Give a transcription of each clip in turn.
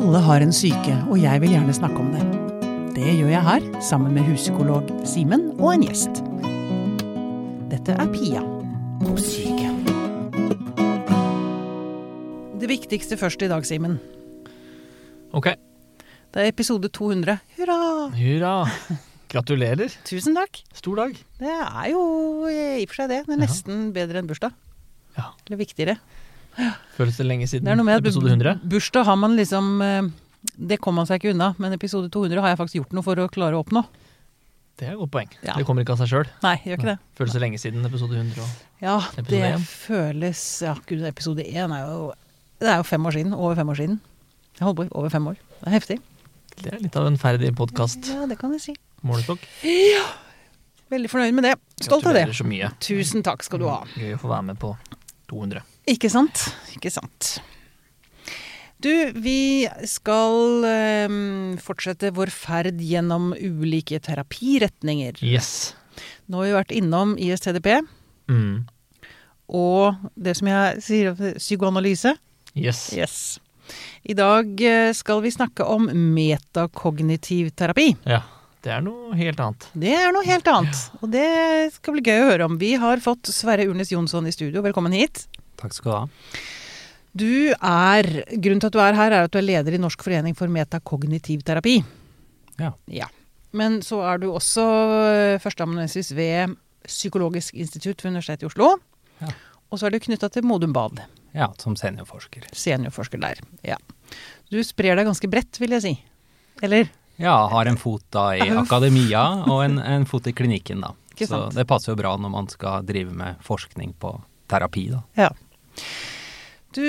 Alle har en syke, og jeg vil gjerne snakke om det. Det gjør jeg her, sammen med huspsykolog Simen og en gjest. Dette er Pia på syke. Det viktigste først i dag, Simen. Ok, Det er episode 200. Hurra! hurra. Gratulerer. Tusen takk. Stor dag. Det er jo i og for seg det. Det er nesten bedre enn bursdag. Ja. Eller viktigere. Føles det lenge siden er episode 100? bursdag har man liksom eh, Det kommer man seg ikke unna, men episode 200 har jeg faktisk gjort noe for å klare å oppnå. Det er et godt poeng. Ja. Det kommer ikke av seg sjøl. Føles det lenge siden episode 100. Og Ja, Episode det føles Ja, gud, episode 1 er jo Det er jo fem år siden. Over fem år siden. Jeg holdt på over fem år. Det er heftig. det er litt av en ferdig podkast. Ja, det kan jeg si. Målestokk. Veldig fornøyd med det. Stolt av det. Tusen takk skal du ha. Gøy å få være med på 200. Ikke sant? Ikke sant. Du, vi skal eh, fortsette vår ferd gjennom ulike terapiretninger. Yes. Nå har vi vært innom ISTDP Mm. og det som jeg sier psykoanalyse. Yes. Yes. I dag eh, skal vi snakke om metakognitiv terapi. Ja. Det er noe helt annet. Det er noe helt annet, og det skal bli gøy å høre om. Vi har fått Sverre Urnes Jonsson i studio. Velkommen hit. Takk skal du ha. Du er, Grunnen til at du er her, er at du er leder i Norsk forening for metakognitiv terapi. Ja. ja. Men så er du også eh, førsteamanuensis ved Psykologisk institutt ved Universitetet i Oslo. Ja. Og så er du knytta til Modum Bad, Ja, som seniorforsker. seniorforsker der. Ja. Du sprer deg ganske bredt, vil jeg si. Eller? Ja, har en fot da i akademia og en, en fot i klinikken, da. Så det passer jo bra når man skal drive med forskning på terapi, da. Ja. Du,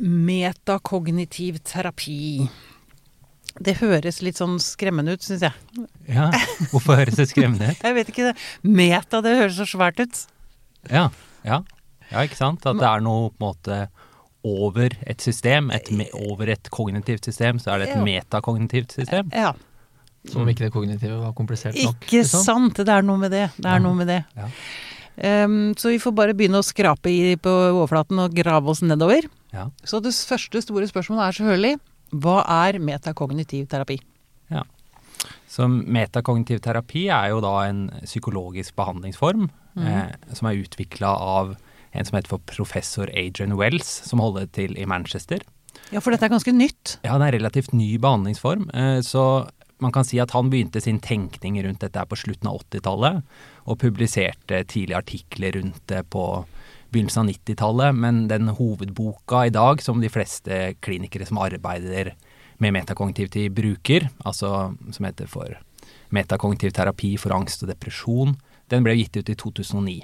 metakognitiv terapi. Det høres litt sånn skremmende ut, syns jeg. Ja, hvorfor høres det skremmende ut? Jeg vet ikke, det. Meta, det høres så svært ut. Ja, ja. Ja, ikke sant? At det er noe på en måte over et system, et over et kognitivt system, så er det et Ja. metakognitivt system. Ja, Som om ikke det kognitive var komplisert nok. ikke liksom. sant. Det er noe med det. Det er noe med det. Ja. Em, så vi får bare begynne å skrape i på overflaten og grave oss nedover. Ja. Så det første store spørsmålet er selvfølgelig hva er metakognitiv terapi? Ja. Så metakognitiv terapi er jo da en psykologisk behandlingsform eh, som er utvikla av en som heter for professor Adrian Wells, som holder til i Manchester. Ja, for dette er ganske nytt. Ja, det er en relativt ny behandlingsform, eh, så man kan si at han begynte sin tenkning rundt dette på slutten av 80-tallet, og publiserte tidlige artikler rundt det på begynnelsen av 90-tallet, men den hovedboka i dag, som de fleste klinikere som arbeider med metakognitiv tid bruker, altså som heter for metakognitiv terapi for angst og depresjon, den ble gitt ut i 2009.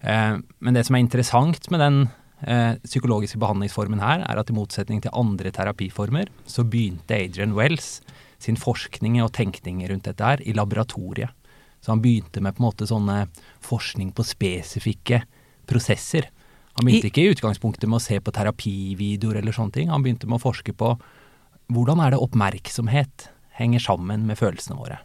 Eh, men det som er interessant med den eh, psykologiske behandlingsformen her, er at i motsetning til andre terapiformer, så begynte Adrian Wells sin forskning og tenkning rundt dette her i laboratoriet. Så han begynte med på en måte sånne forskning på spesifikke prosesser. Han begynte ikke i utgangspunktet med å se på terapivideoer eller sånne ting. Han begynte med å forske på hvordan er det oppmerksomhet henger sammen med følelsene våre.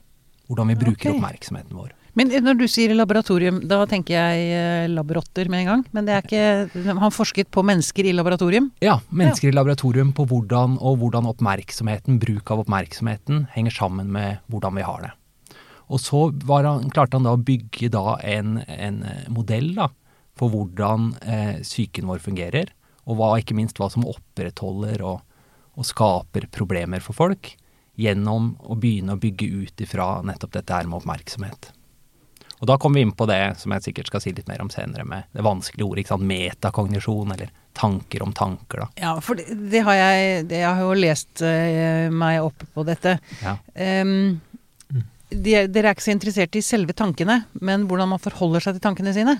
Hvordan vi bruker okay. oppmerksomheten vår. Men når du sier laboratorium, da tenker jeg labrotter med en gang. Men det er ikke Han forsket på mennesker i laboratorium? Ja, mennesker i laboratorium på hvordan og hvordan oppmerksomheten, bruk av oppmerksomheten, henger sammen med hvordan vi har det. Og så var han, klarte han da å bygge da en, en eh, modell da, for hvordan eh, psyken vår fungerer, og hva, ikke minst hva som opprettholder og, og skaper problemer for folk, gjennom å begynne å bygge ut ifra nettopp dette her med oppmerksomhet. Og da kommer vi inn på det som jeg sikkert skal si litt mer om senere, med det vanskelige ordet, ikke sant, metakognisjon, eller tanker om tanker, da. Ja, for det, det har jeg det, Jeg har jo lest uh, meg opp på dette. Ja. Um, de, dere er ikke så interessert i selve tankene, men hvordan man forholder seg til tankene sine.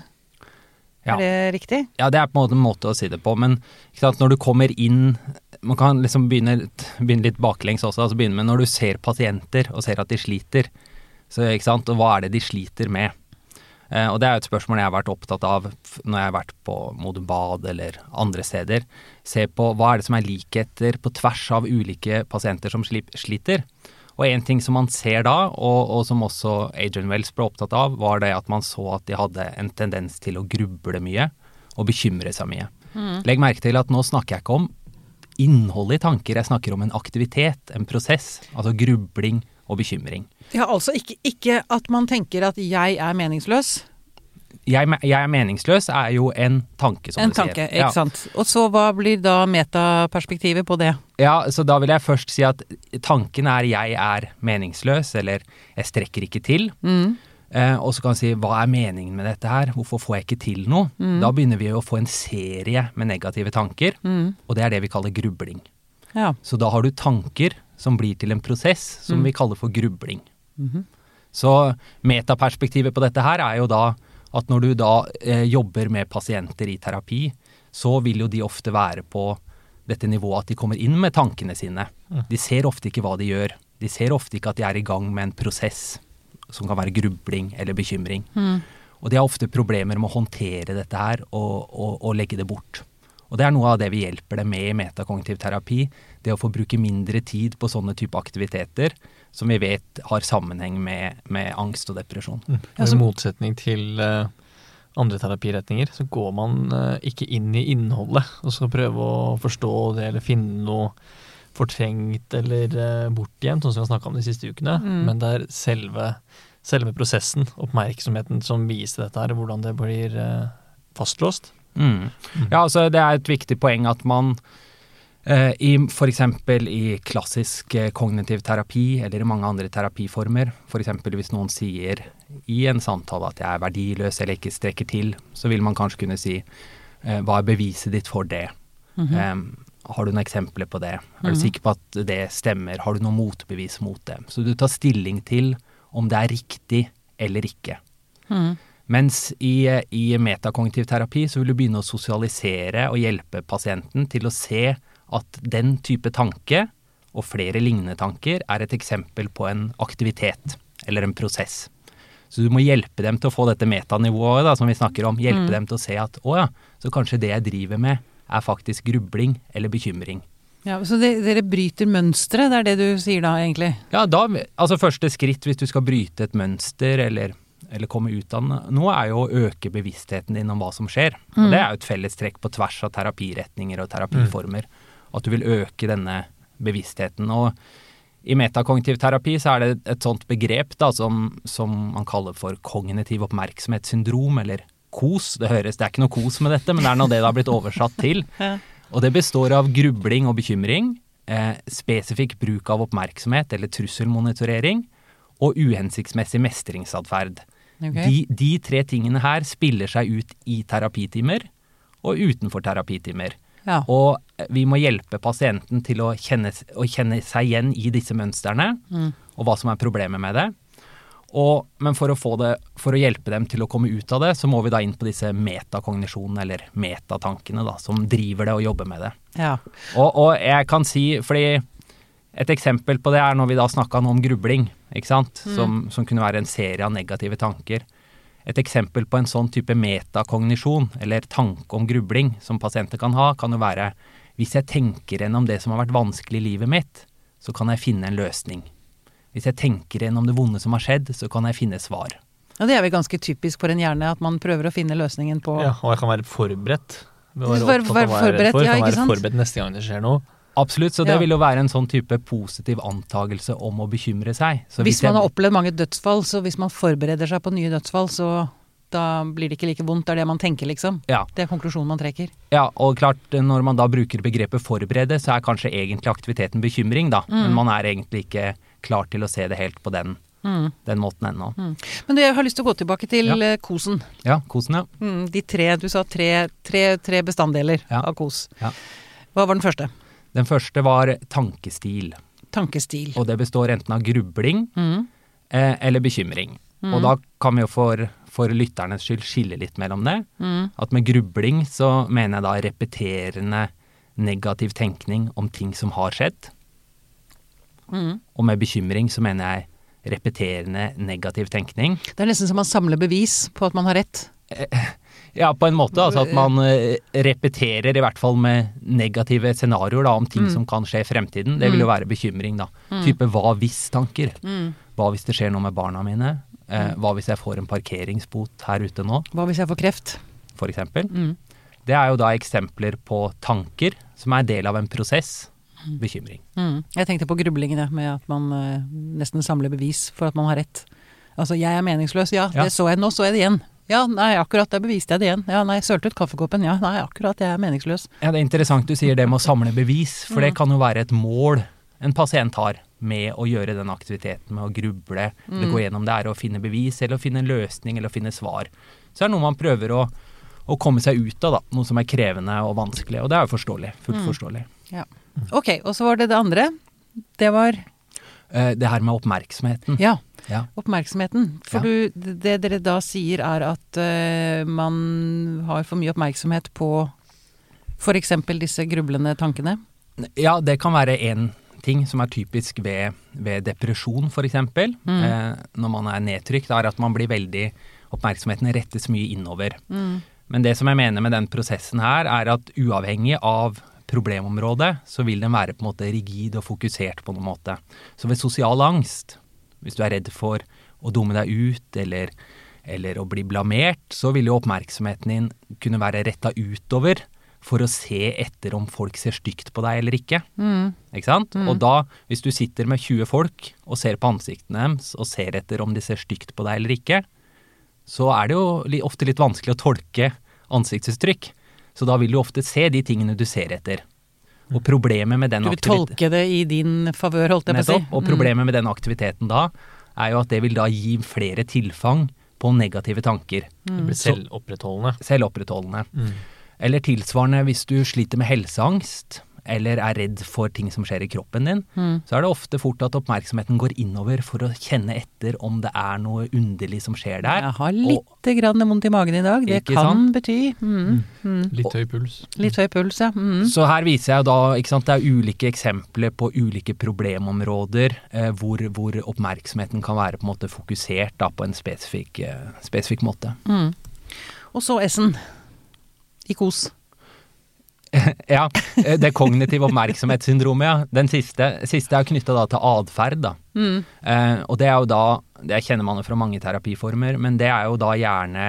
Ja. Er det riktig? Ja, det er på en måte en måte å si det på, men sant, når du kommer inn Man kan liksom begynne, begynne litt baklengs også, altså begynne med når du ser pasienter og ser at de sliter, så ikke sant, og hva er det de sliter med? Eh, og det er et spørsmål jeg har vært opptatt av når jeg har vært på Modum Bad eller andre steder. Se på hva er det som er likheter på tvers av ulike pasienter som sliter. Og en ting som man ser da, og, og som også Adrian Wells ble opptatt av, var det at man så at de hadde en tendens til å gruble mye og bekymre seg mye. Legg merke til at nå snakker jeg ikke om innholdet i tanker, jeg snakker om en aktivitet, en prosess. Altså grubling og bekymring. Ja, altså ikke, ikke at man tenker at jeg er meningsløs. Jeg, jeg er meningsløs er jo en tanke, som En du sier. En tanke, Ja. ikke sant. Og så hva blir da metaperspektivet på det? Ja, så da vil jeg først si at tanken er jeg er meningsløs, eller jeg strekker ikke til. Mm. Eh, og så kan jeg si hva er meningen med dette her, hvorfor får jeg ikke til noe? Mm. Da begynner vi å få en serie med negative tanker, og det er det vi kaller grubling. Ja. Så da har du tanker som blir til en prosess som Mm. vi kaller for grubling. Mhm. Så metaperspektivet på dette her er jo da at når du da eh, jobber med pasienter i terapi, så vil jo de ofte være på dette nivået at de kommer inn med tankene sine. De ser ofte ikke hva de gjør. De ser ofte ikke at de er i gang med en prosess som kan være grubling eller bekymring. Og de har ofte problemer med å håndtere dette her og, og, og legge det bort. Og det er noe av det vi hjelper dem med i metakognitiv terapi. Det å få bruke mindre tid på sånne type aktiviteter som vi vet har sammenheng med, med angst og depresjon. Og I motsetning til uh, andre terapiretninger, så går man uh, ikke inn i innholdet og skal prøve å forstå det eller finne noe fortrengt eller uh, bortgjemt, sånn som vi har snakka om de siste ukene. Men det er selve, selve prosessen, oppmerksomheten, som viser dette her, hvordan det blir fastlåst. Mm. Ja, altså det er et viktig poeng at man i f.eks. i klassisk eh, kognitiv terapi eller i mange andre terapiformer, f.eks. hvis noen sier i en samtale at jeg er verdiløs eller ikke strekker til, så vil man kanskje kunne si eh, hva er beviset ditt for det? Eh, har du noen eksempler på det? Er du sikker på at det stemmer? Har du noe motbevis mot det? Så du tar stilling til om det er riktig eller ikke. Mens i, i metakognitiv terapi så vil du begynne å sosialisere og hjelpe pasienten til å se at den type tanke, og flere lignende tanker, er et eksempel på en aktivitet eller en prosess. Så du må hjelpe dem til å få dette metanivået da, som vi snakker om. Hjelpe dem til å se at å ja, så kanskje det jeg driver med er faktisk grubling eller bekymring. Ja, så det, dere bryter mønstre, det er det du sier da, egentlig? Ja, da, altså første skritt hvis du skal bryte et mønster eller, eller komme ut av noe, er jo å øke bevisstheten din om hva som skjer. Og det er jo et fellestrekk på tvers av terapiretninger og terapiformer. At du vil øke denne bevisstheten. Og i metakognitiv terapi så er det et sånt begrep da, som, som man kaller for kognitiv oppmerksomhetssyndrom, eller KOS. Det høres, det er ikke noe kos med dette, men det er nå det det har blitt oversatt til. Og det består av grubling og bekymring, eh, spesifikk bruk av oppmerksomhet eller trusselmonitorering, og uhensiktsmessig mestringsatferd. Okay. De, de tre tingene her spiller seg ut i terapitimer og utenfor terapitimer. Ja. Og vi må hjelpe pasienten til å kjenne, å kjenne seg igjen i disse mønstrene, og hva som er problemet med det. Og, men for å, få det, for å hjelpe dem til å komme ut av det, så må vi da inn på disse metakognisjonene, eller metatankene, da, som driver det og jobber med det. ja. Og, og jeg kan si, fordi et eksempel på det er når vi da snakka om grubling, ikke sant, som, som kunne være en serie av negative tanker. Et eksempel på en sånn type metakognisjon, eller tanke om grubling, som pasienter kan ha, kan jo være hvis jeg tenker gjennom det som har vært vanskelig i livet mitt, så kan jeg finne en løsning. Hvis jeg tenker gjennom det vonde som har skjedd, så kan jeg finne svar. Ja, det er vel ganske typisk for en hjerne, at man prøver å finne løsningen på Ja, og jeg kan være forberedt. Være- er redd forberedt, for. ja, kan være forberedt neste gang det skjer noe. Absolutt, så det Ja. vil jo være en sånn type positiv antagelse om å bekymre seg. Så Hvis jeg- man har opplevd mange dødsfall, så hvis man forbereder seg på nye dødsfall, så da blir det ikke like vondt. Det er det man tenker, liksom. Ja, Det er konklusjonen man trekker. Ja, og klart, når man da bruker begrepet forberede, så er kanskje egentlig aktiviteten bekymring, da. Men man er egentlig ikke klar til å se det helt på den, den måten ennå. Men du, jeg har lyst til å gå tilbake til Ja. eh, kosen. Ja, kosen, ja. Mm, de tre, du sa tre, tre, tre bestanddeler Ja. av kos. Ja. Hva var den første? Den første var tankestil, Tankestil. og det består enten av grubling Mm. eh, eller bekymring. Og da kan vi jo for, for lytternes skyld skille litt mellom det. Mm. At med grubling så mener jeg da repeterende negativ tenkning om ting som har skjedd. Mm. Og med bekymring så mener jeg repeterende negativ tenkning. Det er nesten som man samler bevis på at man har rett. Ja, på en måte. Altså at man eh, repeterer i hvert fall med negative scenarioer da, om ting som kan skje i fremtiden. Det vil jo være bekymring, da. Type hva hvis-tanker. Hva hvis det skjer noe med barna mine? Eh, hva hvis jeg får en parkeringsbot her ute nå, Hva hvis jeg får kreft? for eksempel? Mm. Det er jo da eksempler på tanker som er del av en prosess, bekymring. Mm. Jeg tenkte på grublingene med at man eh, nesten samler bevis for at man har rett. Altså, jeg er meningsløs, ja, Ja. det så jeg, nå så jeg det igjen. Ja, nei, akkurat, der beviste jeg det igjen. Ja, nei, sølte ut kaffekoppen, ja, nei, akkurat, jeg er meningsløs. Ja, Det er interessant du sier det med å samle bevis, for det kan jo være et mål en pasient har med å gjøre den aktiviteten, med å gruble eller gå gjennom det, er å finne bevis eller å finne en løsning eller å finne svar. Så det er noe man prøver å, å komme seg ut av, da. Noe som er krevende og vanskelig. Og det er jo forståelig. Fullt forståelig. Ja. Ok, og så var det det andre. Det var, Eh, det her med oppmerksomheten. ja, Ja. oppmerksomheten. For Ja. du, det dere da sier er at uh, man har for mye oppmerksomhet på eksempel disse grublende tankene. Ja, det kan være én ting som er typisk ved, ved depresjon, f.eks. Mm. Eh, når man er nedtrykt, er at man blir veldig Oppmerksomheten rettes mye innover. Mm. Men det som jeg mener med den prosessen her, er at uavhengig av problemområdet, så vil den være på en måte rigid og fokusert på noen måte. Så ved sosial angst, hvis du er redd for å dumme deg ut eller, eller å bli blamert, så vil jo oppmerksomheten din kunne være retta utover for å se etter om folk ser stygt på deg eller ikke. Mm. Ikke sant? Og da, hvis du sitter med 20 folk og ser på ansiktene deres og ser etter om de ser stygt på deg eller ikke, så er det jo ofte litt vanskelig å tolke ansiktsuttrykk. Så da vil du ofte se de tingene du ser etter. Og problemet med den Du vil aktiviteten tolke det i din favør, holdt jeg på å si. Nettopp. Og problemet med den aktiviteten da, er jo at det vil da gi flere tilfang på negative tanker. Det blir selvopprettholdende. selvopprettholdende. Mm. Eller tilsvarende hvis du sliter med helseangst, eller er redd for ting som skjer i kroppen din, Mm. så er det ofte fort at oppmerksomheten går innover for å kjenne etter om det er noe underlig som skjer der. Jeg har litt grann vondt i magen i dag. Det kan sant? bety mm. Mm. Litt høy puls. litt høy puls, ja. Mm. Så her viser jeg da, ikke sant, det er ulike eksempler på ulike problemområder eh, hvor, hvor oppmerksomheten kan være på en måte fokusert da, på en spesifikk, eh, spesifikk måte. Mm. Og så S-en. I kos. Ja, eh, det kognitive oppmerksomhetssyndromet, ja. Den siste, siste er knytta til atferd, da. Mm. Eh, og det er jo da, det kjenner man jo fra mange terapiformer, men det er jo da gjerne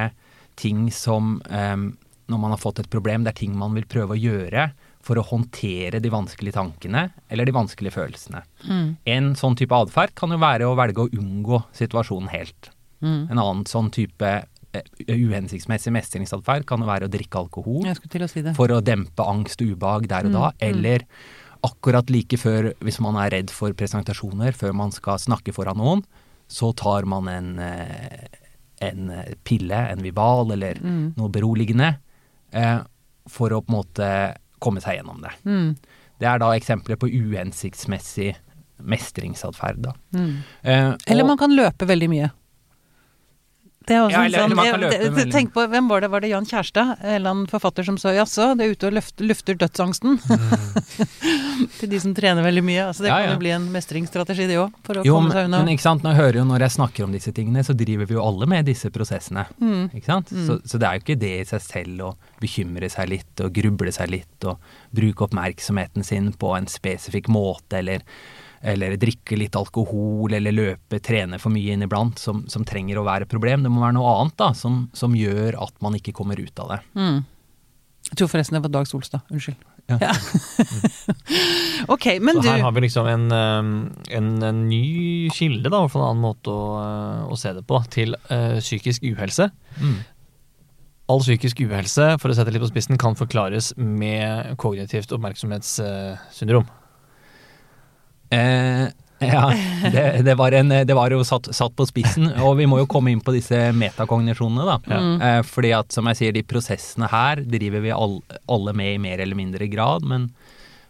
ting som eh, Når man har fått et problem, det er ting man vil prøve å gjøre for å håndtere de vanskelige tankene eller de vanskelige følelsene. Mm. En sånn type atferd kan jo være å velge å unngå situasjonen helt. Mm. En annen sånn type uhensiktsmessig mestringsatferd kan være å drikke alkohol å si det. for å dempe angst og ubehag der og da, eller akkurat like før, hvis man er redd for presentasjoner, før man skal snakke foran noen, så tar man en, eh, en pille, en Vival eller Mm. noe beroligende, eh, for å på en måte komme seg gjennom det. Mm. Det er da eksempler på uhensiktsmessig mestringsatferd. Mm. Eh, Eller og- man kan løpe veldig mye. Det er også Ja, eller- sånn, jeg- Tenk på, hvem var det? Var det Jan Kjærstad? En eller annen forfatter som sa jaså, det er ute og løft, lufter dødsangsten. Til de som trener veldig mye. Altså, det Ja, kan ja. jo bli en mestringsstrategi, det òg, for å Jo, komme seg unna. men ikke sant, jeg hører jo når jeg snakker om disse tingene, så driver vi jo alle med disse prosessene. Mm. Ikke sant? Så, så det er jo ikke det i seg selv å bekymre seg litt og gruble seg litt og bruke oppmerksomheten sin på en spesifikk måte, eller, eller drikke litt alkohol, eller løpe, trene for mye inniblant, som, som trenger å være et problem. Det må være noe annet da, som, som gjør at man ikke kommer ut av det. Mm. Jeg tror forresten det var Dag Solstad. Unnskyld. Ja. Ja. ok, men Så du her har vi liksom en, eh, en, en ny kilde, da, for en annen måte å, eh, å se det på, til uh, psykisk uhelse. Mm. All psykisk uhelse, for å sette det litt på spissen, kan forklares med kognitivt oppmerksomhetssyndrom. Eh, ja, det, det, var en, det var jo satt, satt på spissen, og vi må jo komme inn på disse metakognisjonene, da. Ja. Eh, fordi at, som jeg sier, de prosessene her driver vi all, alle med i mer eller mindre grad, men,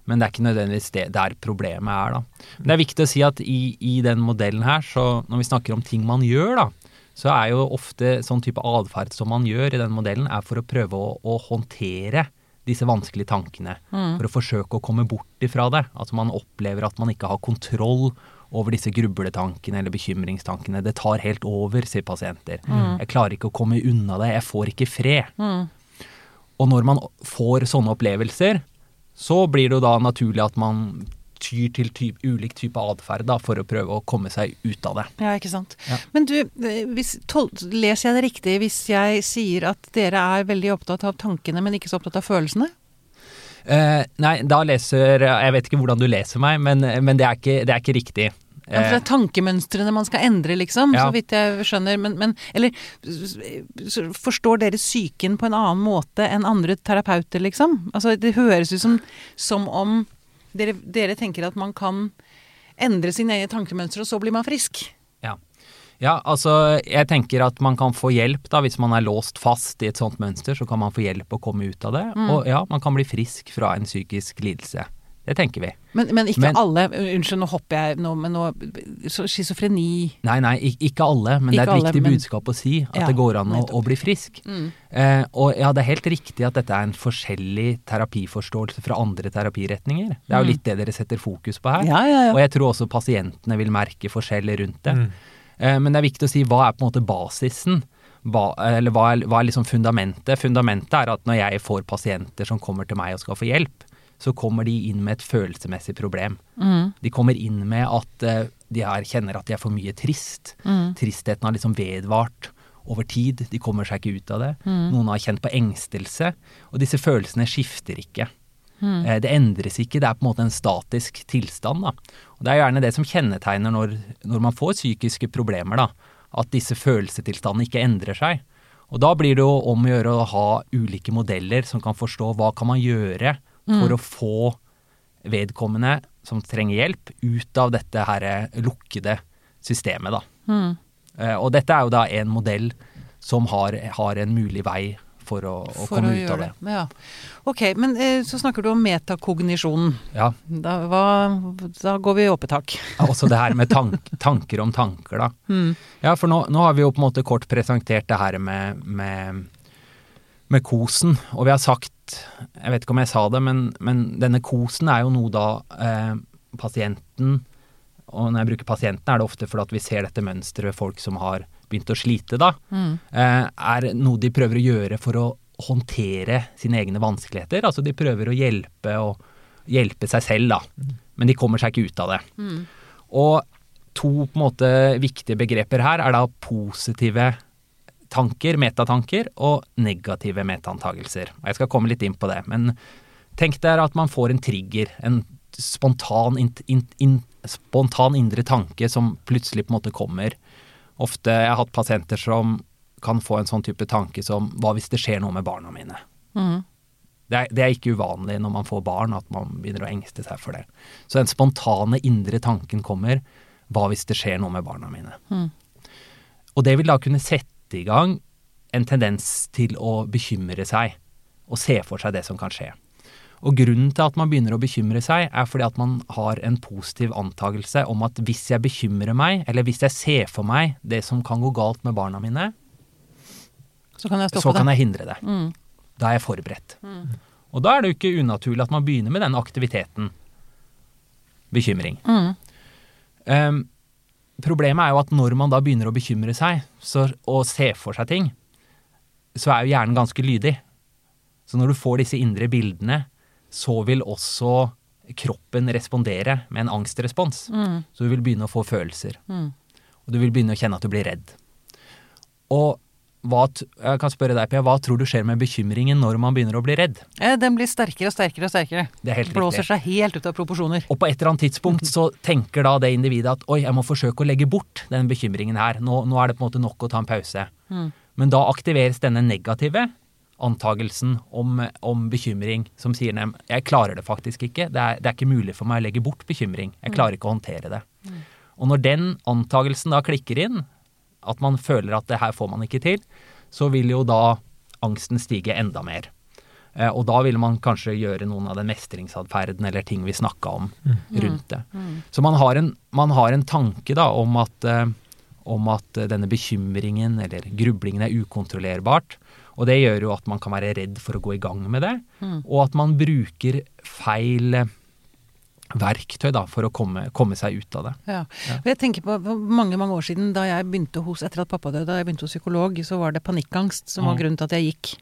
men det er ikke nødvendigvis det der problemet er, da. Men det er viktig å si at i, i den modellen her, så når vi snakker om ting man gjør, da, så er jo ofte sånn type atferd som man gjør i den modellen, er for å prøve å, å håndtere disse vanskelige tankene. For å forsøke å komme bort ifra det. Altså man opplever at man ikke har kontroll over disse grubletankene eller bekymringstankene. Det tar helt over, sier pasienter. Jeg klarer ikke å komme unna det, jeg får ikke fred. Mm. Og når man får sånne opplevelser, så blir det jo da naturlig at man tyr til typ, ulik type atferd for å prøve å komme seg ut av det. Ja, ikke sant. Ja. Men du, eh, hvis, tol leser jeg det riktig hvis jeg sier at dere er veldig opptatt av tankene, men ikke så opptatt av følelsene? Eh, nei, da leser Jeg vet ikke hvordan du leser meg, men, men det, er ikke, det er ikke riktig. Ja, for det er tankemønstrene man skal endre, liksom, Ja. så vidt jeg skjønner. Men, men Eller forstår dere psyken på en annen måte enn andre terapeuter, liksom? Altså, det høres ut som, som om dere, dere tenker at man kan endre sine egne tankemønstre, og så blir man frisk. Ja. ja, altså jeg tenker at man kan få hjelp da, hvis man er låst fast i et sånt mønster, så kan man få hjelp å komme ut av det. Mm. Og ja, man kan bli frisk fra en psykisk lidelse. Det tenker vi. Men, men ikke Men- alle. Unnskyld, nå hopper jeg nå, men nå Schizofreni Nei, nei, ikke alle, men det er et alle, viktig men- budskap å si at Ja, det går an å, å bli frisk. mm. Eh, og ja, det er helt riktig at dette er en forskjellig terapiforståelse fra andre terapiretninger. Det er jo Mm. litt det dere setter fokus på her. Ja, ja, Og jeg tror også pasientene vil merke forskjeller rundt det. Mm. Eh, Men det er viktig å si hva er på en måte basisen? Hva, eller hva er, hva er liksom fundamentet? Fundamentet er at når jeg får pasienter som kommer til meg og skal få hjelp, så kommer de inn med et følelsesmessig problem. Mm. De kommer inn med at eh, de er, kjenner at de er for mye trist. Mm. Tristheten har liksom vedvart over tid. De kommer seg ikke ut av det. Mm. Noen har kjent på engstelse. Og disse følelsene skifter ikke. Mm. Eh, Det endres ikke, det er på en måte en statisk tilstand. Da. Og Det er gjerne det som kjennetegner når, når man får psykiske problemer, da. At disse følelsestilstandene ikke endrer seg. Og da blir det jo om å gjøre å ha ulike modeller som kan forstå hva kan man gjøre for å få vedkommende som trenger hjelp, ut av dette her lukkede systemet, da. Mm. Eh, Og dette er jo da en modell som har, har en mulig vei for å, å For komme å ut av det. det. Ja. Ok, men eh, så snakker du om metakognisjonen. Ja, Da, hva, da går vi opp et tak. Også det her med tank, tanker om tanker, da. Mm. Ja, for nå, nå har vi jo på en måte kort presentert det her med, med, med kosen, og vi har sagt Jeg vet ikke om jeg sa det, men, men denne kosen er jo noe da eh, pasienten Og når jeg bruker pasienten, er det ofte fordi at vi ser dette mønsteret ved folk som har begynt å slite, da. Mm. eh, er noe de prøver å gjøre for å håndtere sine egne vanskeligheter. Altså de prøver å hjelpe og hjelpe seg selv, da. Men de kommer seg ikke ut av det. Mm. Og to på en måte viktige begreper her er da positive tanker, metatanker, og negative metaantagelser. Jeg skal komme litt inn på det. Men tenk deg at man får en trigger, en spontan, in, in, in, spontan indre tanke som plutselig på en måte kommer. Ofte jeg har hatt pasienter som kan få en sånn type tanke som hva hvis det skjer noe med barna mine? Mm. Det er, det er ikke uvanlig når man får barn at man begynner å engste seg for det. Så den spontane indre tanken kommer hva hvis det skjer noe med barna mine? Mm. Og det vil da kunne sette i gang en tendens til å bekymre seg og se for seg det som kan skje. Og grunnen til at man begynner å bekymre seg, er fordi at man har en positiv antakelse om at hvis jeg bekymrer meg, eller hvis jeg ser for meg det som kan gå galt med barna mine, Så kan jeg så kan jeg hindre det. Mm. Da er jeg forberedt. Og da er det jo ikke unaturlig at man begynner med den aktiviteten. Bekymring. Mm. Ehm, problemet er jo at når man da begynner å bekymre seg så, og se for seg ting, så er jo hjernen ganske lydig. Så når du får disse indre bildene, så vil også kroppen respondere med en angstrespons. Mm. Så du vil begynne å få følelser. Mm. Og du vil begynne å kjenne at du blir redd. Og hva, jeg kan spørre deg, Pia, hva tror du skjer med bekymringen når man begynner å bli redd? Eh, Den blir sterkere og sterkere og sterkere. Det er helt Blåser riktig. seg helt ut av proporsjoner. Og på et eller annet tidspunkt så tenker da det individet at oi, jeg må forsøke å legge bort den bekymringen her. Nå, nå er det på en måte nok å ta en pause. Mm. Men da aktiveres denne negative antagelsen om, om bekymring, som sier nem, jeg klarer det faktisk ikke. Det er, det er ikke mulig for meg å legge bort bekymring. Jeg klarer ikke å håndtere det. Og når den antagelsen da klikker inn, at man føler at det her får man ikke til, så vil jo da angsten stige enda mer. Eh, Og da vil man kanskje gjøre noen av den mestringsatferden eller ting vi snakka om rundt det. Så man har en, man har en tanke da om at, eh, om at eh, denne bekymringen eller grublingen er ukontrollerbart. Og det gjør jo at man kan være redd for å gå i gang med det, og at man bruker feil verktøy da, for å komme, komme seg ut av det. Ja. Jeg tenker på mange mange år siden, da jeg begynte hos, etter at pappa døde, da jeg begynte hos psykolog, så var det panikkangst som var Mm. grunnen til at jeg gikk.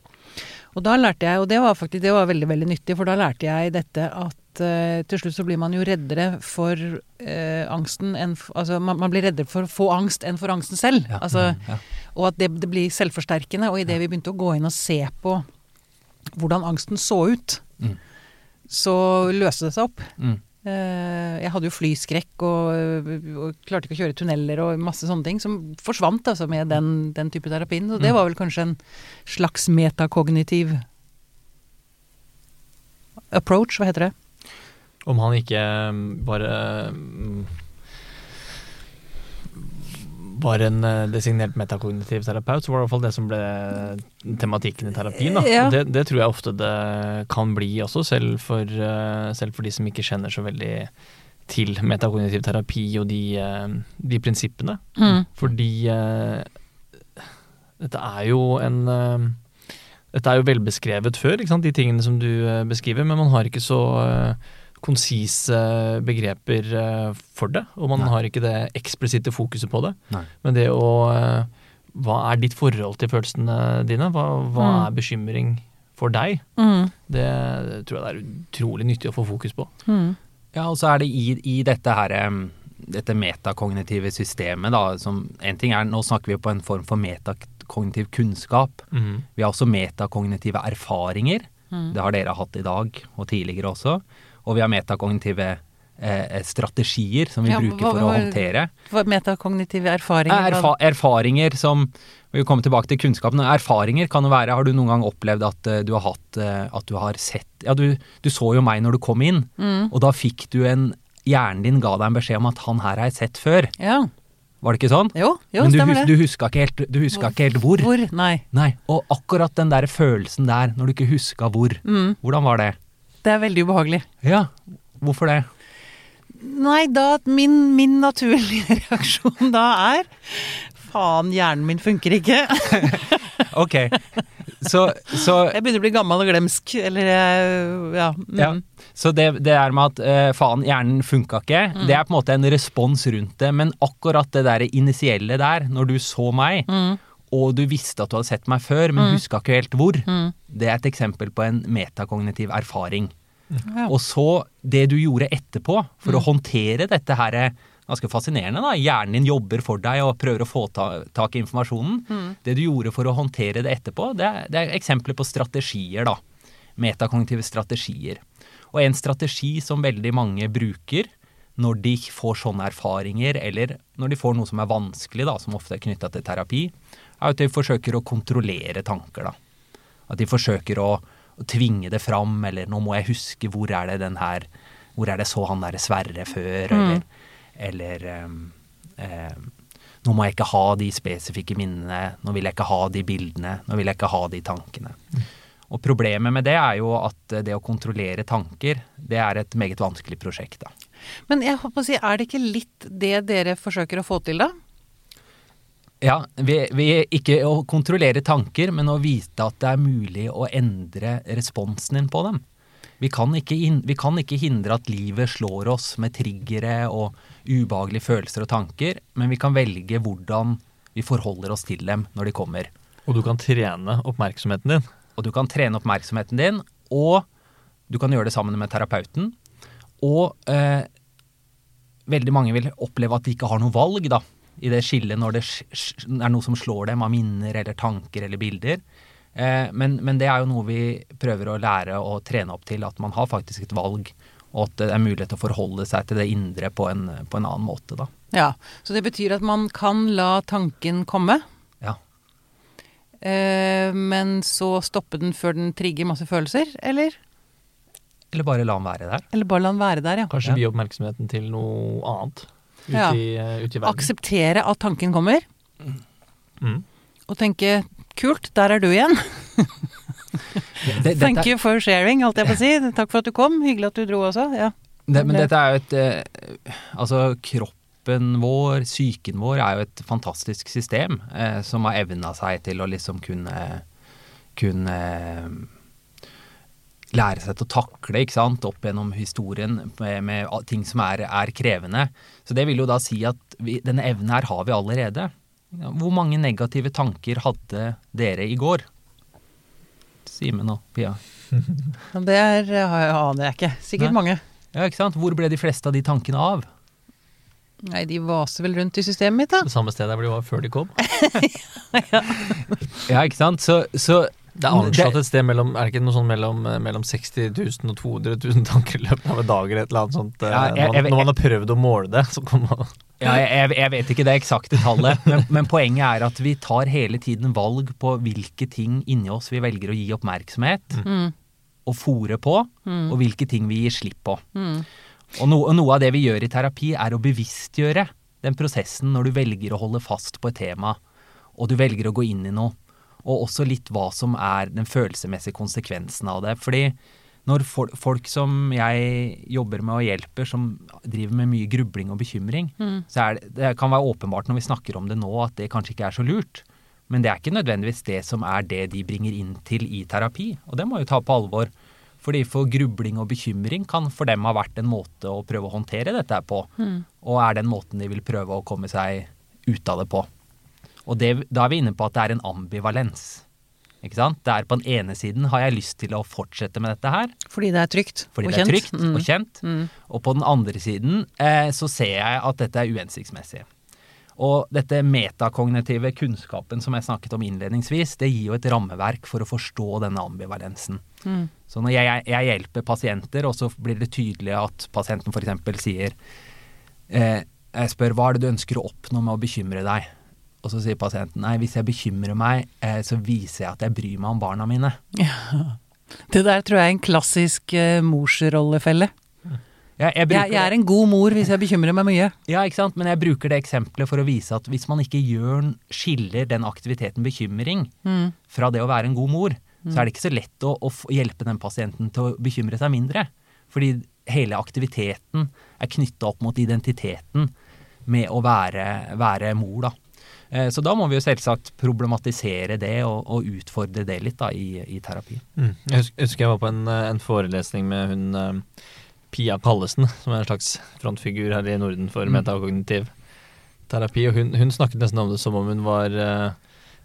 Og da lærte jeg, og det var faktisk det var veldig veldig nyttig, for da lærte jeg dette at uh, til slutt så blir man jo reddere for uh, angsten enn Altså man, man blir reddere for å få angst enn for angsten selv. Ja. Altså, Ja. Og at det, det blir selvforsterkende. Og idet vi begynte å gå inn og se på hvordan angsten så ut, Mm. så løste det seg opp. Mm. Eh, Jeg hadde jo flyskrekk og, og klarte ikke å kjøre tunneler og masse sånne ting som forsvant altså med den, den type terapien. Så det Mm. var vel kanskje en slags metakognitiv approach, hva heter det? Om han ikke bare mm, var en eh, designert metakognitiv terapeut, så var det i hvert fall det som ble tematikken i terapien. Ja. Det, det tror jeg ofte det kan bli også, selv for, eh, selv for de som ikke kjenner så veldig til metakognitiv terapi og de, eh, de prinsippene. Fordi eh, dette er jo en Dette er jo velbeskrevet før, de tingene som du beskriver, men man har ikke så konsise begreper eh, for det. Og man Nei. har ikke det eksplisitte fokuset på det. Nei. Men det å eh, Hva er ditt forhold til følelsene dine? Hva, hva Mm. er bekymring for deg? Mm. Det tror jeg det er utrolig nyttig å få fokus på. Mm. Ja, og så er det i, i dette her dette metakognitive systemet, da, som en ting er Nå snakker vi på en form for metakognitiv kunnskap. Vi har også metakognitive erfaringer. Mm. Det har dere hatt i dag, og tidligere også. Og vi har metakognitive eh, strategier som vi Ja, bruker hva- for å håndtere. Hva- Metakognitive erfaringer. Erfa erfaringer som Vi kommer tilbake til kunnskapen. Erfaringer kan jo være Har du noen gang opplevd at eh, du har hatt eh, At du har sett Ja, du, du så jo meg når du kom inn, Mm. og da fikk du en Hjernen din ga deg en beskjed om at han her har jeg sett før. Ja. Var det ikke sånn? Jo, jo Men du, stemmer det. du huska ikke helt, du huska ikke helt hvor. Hvor? Nei. Nei, Og akkurat den der følelsen der, når du ikke huska hvor, Mm. hvordan var det? Det er veldig ubehagelig. Ja, hvorfor det? Nei, da min, min naturlige reaksjon da er Faen, hjernen min funker ikke. Ok, så, så Jeg begynner å bli gammel og glemsk, eller ja. Mm. Ja. Så det, det er med at eh, faen, hjernen funka ikke, Mm. det er på en måte en respons rundt det. Men akkurat det der initielle der, når du så meg, Mm. Og du visste at du hadde sett meg før, men Mm. huska ikke helt hvor, Mm. det er et eksempel på en metakognitiv erfaring. Ja. Og så det du gjorde etterpå, for å Mm. håndtere dette her eh, Ganske fascinerende, da. Hjernen din jobber for deg og prøver å få ta, tak i informasjonen. Mm. Det du gjorde for å håndtere det etterpå, det er, det er eksempler på strategier, da. Metakognitive strategier. Og en strategi som veldig mange bruker når de får sånne erfaringer, eller når de får noe som er vanskelig, da, som ofte er knytta til terapi, er at de forsøker å kontrollere tanker, da. At de forsøker å, å tvinge det fram, eller nå må jeg huske hvor er det den her Hvor er det så han derre Sverre før, eller, eller um, um, nå må jeg ikke ha de spesifikke minnene, nå vil jeg ikke ha de bildene, nå vil jeg ikke ha de tankene. Og problemet med det er jo at det å kontrollere tanker, det er et meget vanskelig prosjekt, da. Men jeg håper å si, er det ikke litt det dere forsøker å få til, da? Ja, vi, vi ikke å kontrollere tanker, men å vite at det er mulig å endre responsen din på dem. Vi kan, ikke vi kan ikke hindre at livet slår oss med triggere og ubehagelige følelser og tanker, men vi kan velge hvordan vi forholder oss til dem når de kommer. Og du kan trene oppmerksomheten din. Og du kan trene oppmerksomheten din, og du kan gjøre det sammen med terapeuten. Og eh, veldig mange vil oppleve at de ikke har noe valg, da. I det skillet når det er noe som slår dem av minner eller tanker eller bilder. Eh, men, men det er jo noe vi prøver å lære og trene opp til, at man har faktisk et valg. Og at det er mulighet til å forholde seg til det indre på en, på en annen måte, da. Ja. Så det betyr at man kan la tanken komme, Ja. eh, men så stoppe den før den trigger masse følelser, eller? Eller bare la den være der. Eller bare la den være der, ja. Kanskje Ja. gi oppmerksomheten til noe annet ute, Ja. i, eh, ute i verden. Akseptere at tanken kommer, Mm. og tenke kult, der er du igjen. Det- Thank you for sharing, holdt jeg på å si. Takk for at du kom. Hyggelig at du dro også. Ja. Det, men dette er jo et eh, Altså, kroppen vår, psyken vår, er jo et fantastisk system eh, som har evna seg til å liksom kunne Kunne lære seg til å takle, ikke sant, opp gjennom historien med, med ting som er, er krevende. Så det vil jo da si at vi, denne evnen her har vi allerede. Hvor mange negative tanker hadde dere i går? Simen og Pia. Det er, aner jeg ikke. Sikkert Nei. mange. Ja, ikke sant? Hvor ble de fleste av de tankene av? Nei, de vaser vel rundt i systemet mitt, da. Det samme stedet hvor de var før de kom. Ja, ikke sant? Så, så Det er anslått et sted mellom Er det ikke noe sånn mellom, mellom 60 000 og 200 000 tanker i løpet av en dag, eller et eller annet sånt? eh, Ja, jeg- når, man, når man har prøvd å måle det, så kan man Ja, jeg, jeg- jeg vet ikke det eksakte tallet, men, men poenget er at vi tar hele tiden valg på hvilke ting inni oss vi velger å gi oppmerksomhet Mm. og fòre på, Mm. og hvilke ting vi gir slipp på. Mm. Og, no, og noe av det vi gjør i terapi, er å bevisstgjøre den prosessen når du velger å holde fast på et tema, og du velger å gå inn i noe. Og også litt hva som er den følelsesmessige konsekvensen av det. Fordi når fol folk som jeg jobber med og hjelper, som driver med mye grubling og bekymring, Mm. så er det, det kan være åpenbart når vi snakker om det nå at det kanskje ikke er så lurt. Men det er ikke nødvendigvis det som er det de bringer inn til i terapi. Og det må vi ta på alvor. Fordi for grubling og bekymring kan for dem ha vært en måte å prøve å håndtere dette på. Mm. Og er den måten de vil prøve å komme seg ut av det på. Og det, da er vi inne på at det er en ambivalens. Ikke sant? Det er på den ene siden har jeg lyst til å fortsette med dette her, Fordi det er trygt fordi og det er kjent. trygt Mm. og kjent. Mm. Og på den andre siden eh, så ser jeg at dette er uhensiktsmessig. Og dette metakognitive kunnskapen som jeg snakket om innledningsvis, det gir jo et rammeverk for å forstå denne ambivalensen. Mm. Så når jeg, jeg hjelper pasienter, og så blir det tydelig at pasienten f.eks. sier eh, Jeg spør hva er det du ønsker å oppnå med å bekymre deg? Og så sier pasienten nei, hvis jeg bekymrer meg, eh, så viser jeg at jeg bryr meg om barna mine. Det der tror jeg er en klassisk uh, morsrollefelle. Jeg, jeg, Jeg, jeg er en god mor hvis jeg bekymrer meg mye. Ja, ikke sant? Men jeg bruker det eksempelet for å vise at hvis man ikke gjør, skiller den aktiviteten bekymring Mm. fra det å være en god mor, så er det ikke så lett å, å hjelpe den pasienten til å bekymre seg mindre. Fordi hele aktiviteten er knytta opp mot identiteten med å være, være mor, da. Eh, Så da må vi jo selvsagt problematisere det og, og utfordre det litt da i, i terapi. Mm. Jeg husker, jeg var på en, eh, en forelesning med hun eh, Pia Pallesen, som er en slags frontfigur her i Norden for Mm. metakognitiv terapi. Og hun, hun snakket nesten om det som om hun var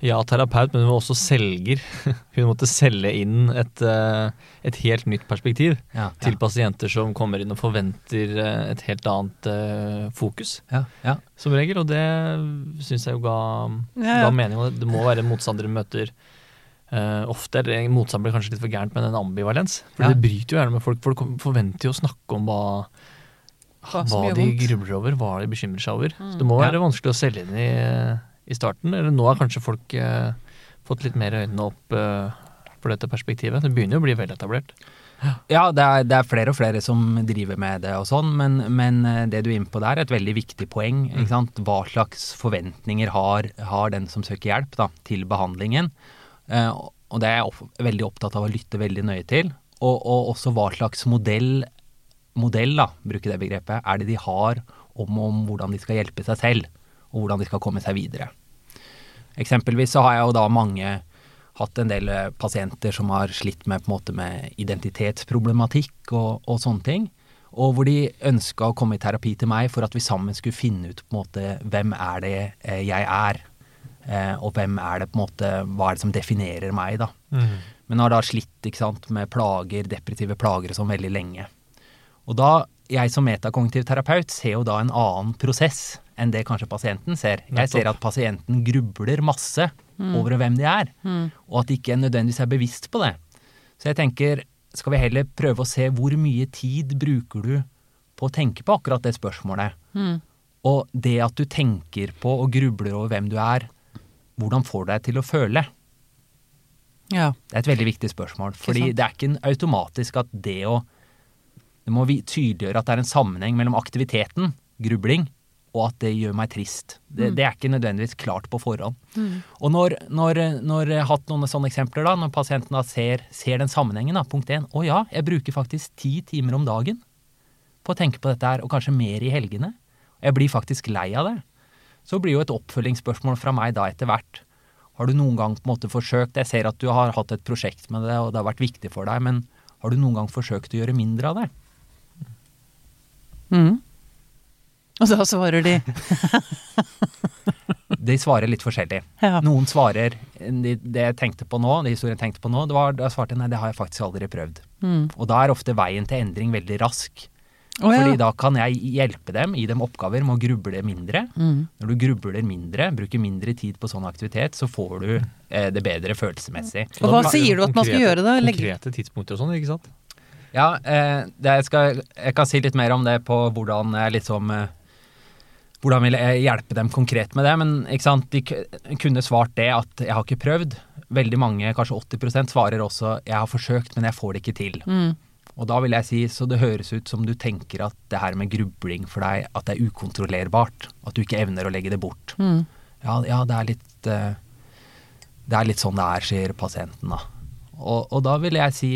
ja, terapeut, men hun var også selger. Hun måtte selge inn et, eh, et helt nytt perspektiv Ja, til pasienter som kommer inn og forventer eh, et helt annet eh, fokus, ja, ja. som regel. Og det syns jeg jo ga, ga mening. Og det må være motstandere møter uh, ofte. Eller motstand blir kanskje litt for gærent, men en ambivalens. For det bryter jo gjerne med folk. Folk forventer jo å snakke om hva, Hva hva de grubler over, hva de bekymrer seg over. Mm. Så det må være vanskelig å selge inn i, i starten. Eller nå har kanskje folk eh, fått litt mer øynene opp eh, for dette perspektivet. Det begynner jo å bli veletablert. Ja, det er, det er flere og flere som driver med det og sånn, men, men eh, det du er inne på der er et veldig viktig poeng. Sant? Hva slags forventninger har, har den som søker hjelp da, til behandlingen? Eh, og det er jeg opp, veldig opptatt av å lytte veldig nøye til. Og, og også hva slags modell, modell da, bruke det begrepet, er det de har om, om hvordan de skal hjelpe seg selv, og hvordan de skal komme seg videre. Eksempelvis så har jeg jo da mange hatt en del eh, pasienter som har slitt med, på en måte, med identitetsproblematikk og, og sånne ting. Og hvor de ønska å komme i terapi til meg for at vi sammen skulle finne ut på en måte hvem er det eh, jeg er. Eh, og hvem er det på en måte Hva er det som definerer meg, da. Men har da slitt sant, med plager, depressive plager og sånn veldig lenge. Og da, jeg som metakognitiv terapeut ser jo da en annen prosess enn det kanskje pasienten ser. Jeg ser at pasienten grubler masse over hvem de er, og at de ikke nødvendigvis er bevisst på det. Så jeg tenker, skal vi heller prøve å se hvor mye tid bruker du på å tenke på akkurat det spørsmålet? Mm. Og det at du tenker på og grubler over hvem du er, hvordan får det deg til å føle? Ja. Det er et veldig viktig spørsmål. Fordi det er ikke automatisk at det å Det må vi tydeliggjøre at det er en sammenheng mellom aktiviteten, grubling, og at det gjør meg trist. Det, det er ikke nødvendigvis klart på forhånd. Og når, når, når jeg har hatt noen sånne eksempler, da, når pasienten da ser, ser den sammenhengen, da, punkt én Å ja, jeg bruker faktisk ti timer om dagen på å tenke på dette her, og kanskje mer i helgene. Jeg blir faktisk lei av det. Så blir jo et oppfølgingsspørsmål fra meg da etter hvert har du noen gang på en måte forsøkt Jeg ser at du har hatt et prosjekt med det, og det har vært viktig for deg, men har du noen gang forsøkt å gjøre mindre av det? Mm. Og da svarer de De svarer litt forskjellig. ja. Noen svarer de, Det jeg tenkte på nå, det historien jeg tenkte på nå, det var da jeg svarte nei, det har jeg faktisk aldri prøvd. Mm. Og da er ofte veien til endring veldig rask. Oh, ja. Fordi da kan jeg hjelpe dem, gi dem oppgaver med å gruble mindre. Mm. Når du grubler mindre, bruker mindre tid på sånn aktivitet, så får du eh, det bedre følelsesmessig. Og hva sier du at man skal gjøre da? Legge- Konkrete tidspunkter og sånn, ikke sant? Ja, eh, det jeg, skal, jeg kan si litt mer om det på hvordan jeg liksom eh, Hvordan vil jeg hjelpe dem konkret med det? Men ikke sant, de kunne svart det at jeg har ikke prøvd. Veldig mange, kanskje 80% svarer også jeg har forsøkt, men jeg får det ikke til. Mm. Og da vil jeg si, så det høres ut som du tenker at det her med grubling for deg, at det er ukontrollerbart. At du ikke evner å legge det bort. Mm. Ja, ja det er litt eh, Det er litt sånn det er, sier pasienten da. Og, og da vil jeg si,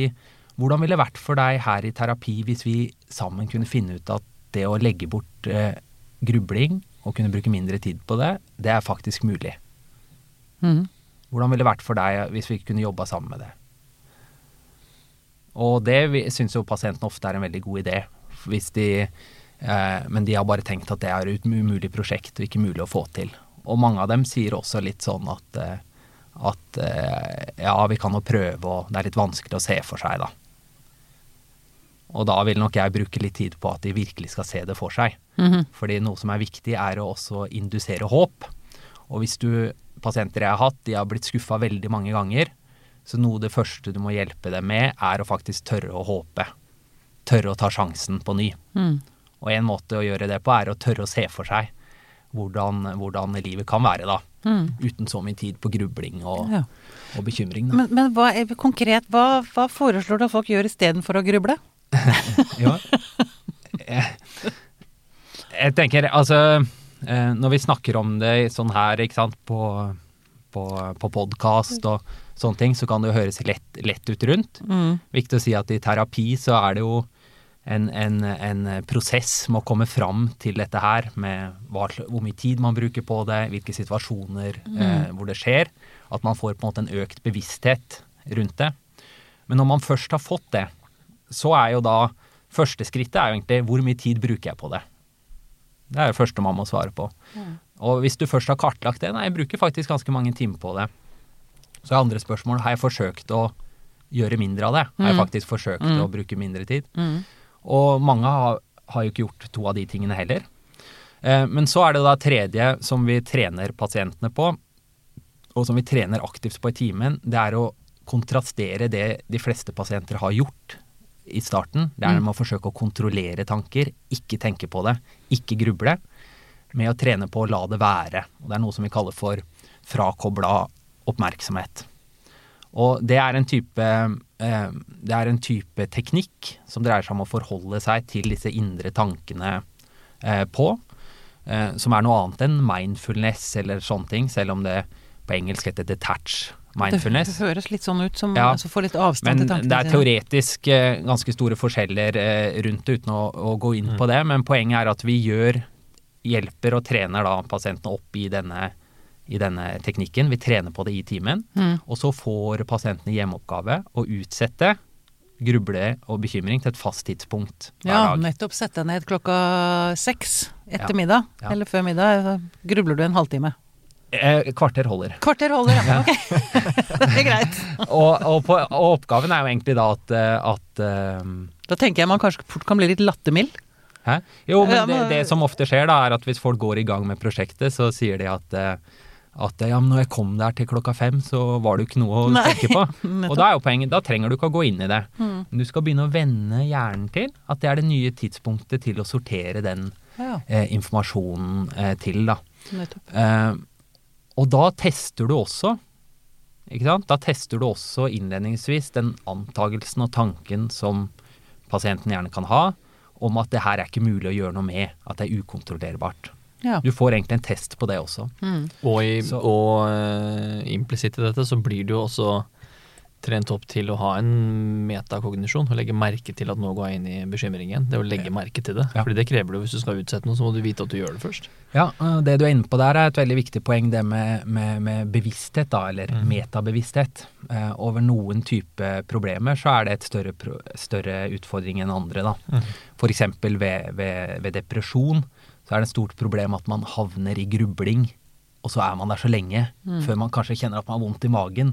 hvordan ville det vært for deg her i terapi hvis vi sammen kunne finne ut at det å legge bort eh, grubling og kunne bruke mindre tid på det, det er faktisk mulig. Mm. Hvordan ville det vært for deg hvis vi kunne jobba sammen med det? Og det syns jo pasienten ofte er en veldig god idé. Hvis de, eh, men de har bare tenkt at det er et umulig prosjekt og ikke mulig å få til. Og mange av dem sier også litt sånn at, eh, at eh, ja, vi kan jo prøve, og det er litt vanskelig å se for seg, da. Og da vil nok jeg bruke litt tid på at de virkelig skal se det for seg. Mhm. Fordi noe som er viktig, er å også indusere håp. Og hvis du Pasienter jeg har hatt, de har blitt skuffa veldig mange ganger. Så noe av det første du må hjelpe dem med, er å faktisk tørre å håpe. Tørre å ta sjansen på ny. Mm. Og en måte å gjøre det på, er å tørre å se for seg hvordan, hvordan livet kan være, da. Mm. Uten så mye tid på grubling og, Ja. og bekymring. Da. Men, men hva konkret, hva, hva foreslår du at folk gjør istedenfor å gruble? Ja. Jeg, jeg tenker, altså eh, Når vi snakker om det sånn her, ikke sant, på, på, på podkast og sånne ting, så kan det jo høres lett, lett ut rundt. Mm. Viktig å si at i terapi så er det jo en, en, en prosess med å komme fram til dette her, med hva, hvor mye tid man bruker på det, hvilke situasjoner eh, hvor det skjer. At man får på en måte en økt bevissthet rundt det. Men når man først har fått det, så er jo da Første skrittet er jo egentlig hvor mye tid bruker jeg på det? Det er det første man må svare på. Og hvis du først har kartlagt det, nei, jeg bruker faktisk ganske mange timer på det. Så er andre spørsmål har jeg forsøkt å gjøre mindre av det. Har jeg faktisk forsøkt å bruke mindre tid? Mm. Og mange har, har jo ikke gjort to av de tingene heller. Eh, men så er det da tredje som vi trener pasientene på, og som vi trener aktivt på i timen, det er å kontrastere det de fleste pasienter har gjort i starten. Det er med å forsøke å kontrollere tanker, ikke tenke på det, ikke gruble. Med å trene på å la det være. Og det er noe som vi kaller for frakobla oppmerksomhet. Og det er en type eh, det er en type teknikk som dreier seg om å forholde seg til disse indre tankene eh, på, eh, som er noe annet enn mindfulness eller sånne ting, selv om det på engelsk heter detach mindfulness. Det høres litt sånn ut som Ja. altså, Få litt avstand Men til tankene det er teoretisk eh, ganske store forskjeller eh, rundt det, uten å, å gå inn på det. Men poenget er at vi gjør, hjelper og trener da pasientene opp i denne, i denne teknikken. Vi trener på det i timen. Mm. Og så får pasientene hjemmeoppgave å utsette gruble og bekymring til et fast tidspunkt hver Ja, dag. nettopp. Sette deg ned klokka seks etter Ja. middag, Ja. eller før middag. Så grubler du en halvtime. Eh, kvarter holder. Kvarter holder, ja. Ok. det er greit. Og, og, på, og oppgaven er jo egentlig da at, eh, at eh, Da tenker jeg man kanskje fort kan bli litt lattermild. Hæ? Jo, men Ja, det, men- det som ofte skjer, da, er at hvis folk går i gang med prosjektet, så sier de at eh, at ja, men når jeg kom der til klokka fem, så var det jo ikke noe å Nei, tenke på. Og da er jo poenget, da trenger du ikke å gå inn i det. Mm. Du skal begynne å vende hjernen til at det er det nye tidspunktet til å sortere den Ja, eh, informasjonen eh, til, da. nettopp. Eh, og da tester du også, ikke sant? Da tester du også innledningsvis den antagelsen og tanken som pasienten gjerne kan ha, om at det her er ikke mulig å gjøre noe med, at det er ukontrollerbart. Ja. Du får egentlig en test på det også. Mm. Og, i, Så- og uh, implisitt i dette så blir det jo også trent opp til å ha en metakognisjon og legge merke til at nå går jeg inn i bekymringen. Det å legge merke til det. Ja. Fordi det krever du hvis du skal utsette noe, så må du vite at du gjør det først. Ja, øh, det du er inne på der er et veldig viktig poeng, det med, med, med bevissthet, da, eller mm. metabevissthet. Eh, over noen type problemer så er det et større, større utfordring enn andre, da. For eksempel ved, ved, ved depresjon så er det et stort problem at man havner i grubling, og så er man der så lenge før man kanskje kjenner at man har vondt i magen.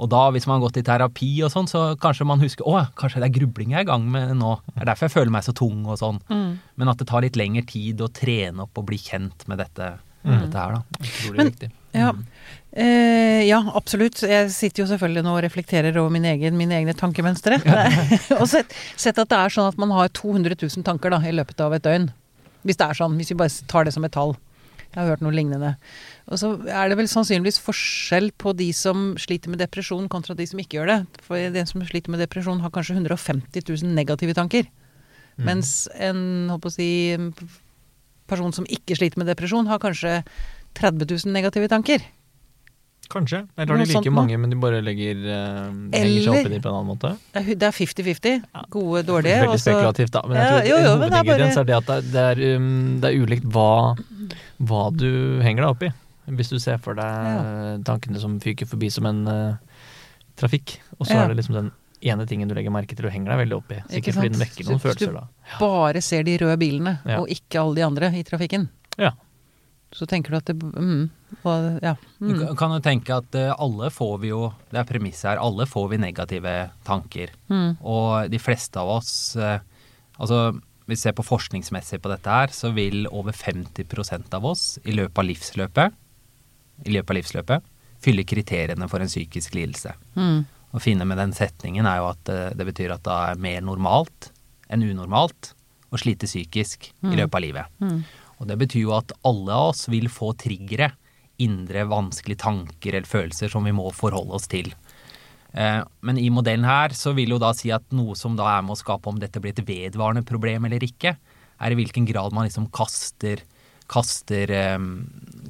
Og da, hvis man har gått i terapi og sånn, så kanskje man husker å, kanskje det er grubling jeg er i gang med nå. Det er derfor jeg føler meg så tung og sånn. Men at det tar litt lengre tid å trene opp og bli kjent med dette, dette her, da. Utrolig Men- viktig. Ja. Eh, ja, absolutt. Jeg sitter jo selvfølgelig nå og reflekterer over min egen, mine egne tankemønstre. og sett, sett at det er sånn at man har 200 000 tanker da, i løpet av et døgn. Hvis det er sånn, hvis vi bare tar det som et tall. Jeg har hørt noe lignende. Og så er det vel sannsynligvis forskjell på de som sliter med depresjon kontra de som ikke gjør det. For den som sliter med depresjon har kanskje 150 000 negative tanker. Mens en håper å si, person som ikke sliter med depresjon, har kanskje 30 000 negative tanker. Kanskje. Eller har de like mange, men de bare legger, eh, henger seg opp i det på en annen måte? Det er hu- det er 50-50. Gode, dårlige. Veldig spekulativt, da. Men jeg Ja, tror jo, jo, men det er bare- er det at det er, det er, um, det er ulikt hva, hva du henger deg opp i. Hvis du ser for deg Ja. tankene som fyker forbi som en uh, trafikk, og så Ja. er det liksom den ene tingen du legger merke til og henger deg veldig opp i. Ikke Sikkert fordi den vekker noen Så hvis du- følelser da. bare ser de røde bilene, Ja. og ikke alle de andre i trafikken. Ja. Så tenker du at det mm, hva- Ja. Du Mm, kan- kan jo tenke at eh, alle får vi jo, det er premisset her, alle får vi negative tanker. mm, Og de fleste av oss eh, Altså, hvis vi ser på forskningsmessig på dette her, så vil over 50% av oss i løpet av livsløpet i løpet av livsløpet fylle kriteriene for en psykisk lidelse. mm, Å finne med den setningen er jo at eh, det betyr at det er mer normalt enn unormalt å slite psykisk i løpet av livet. mm. Og det betyr jo at alle av oss vil få triggere, indre vanskelige tanker eller følelser som vi må forholde oss til. Eh, Men i modellen her så vil jo da si at noe som da er med å skape om dette blir et vedvarende problem eller ikke, er i hvilken grad man liksom kaster, kaster,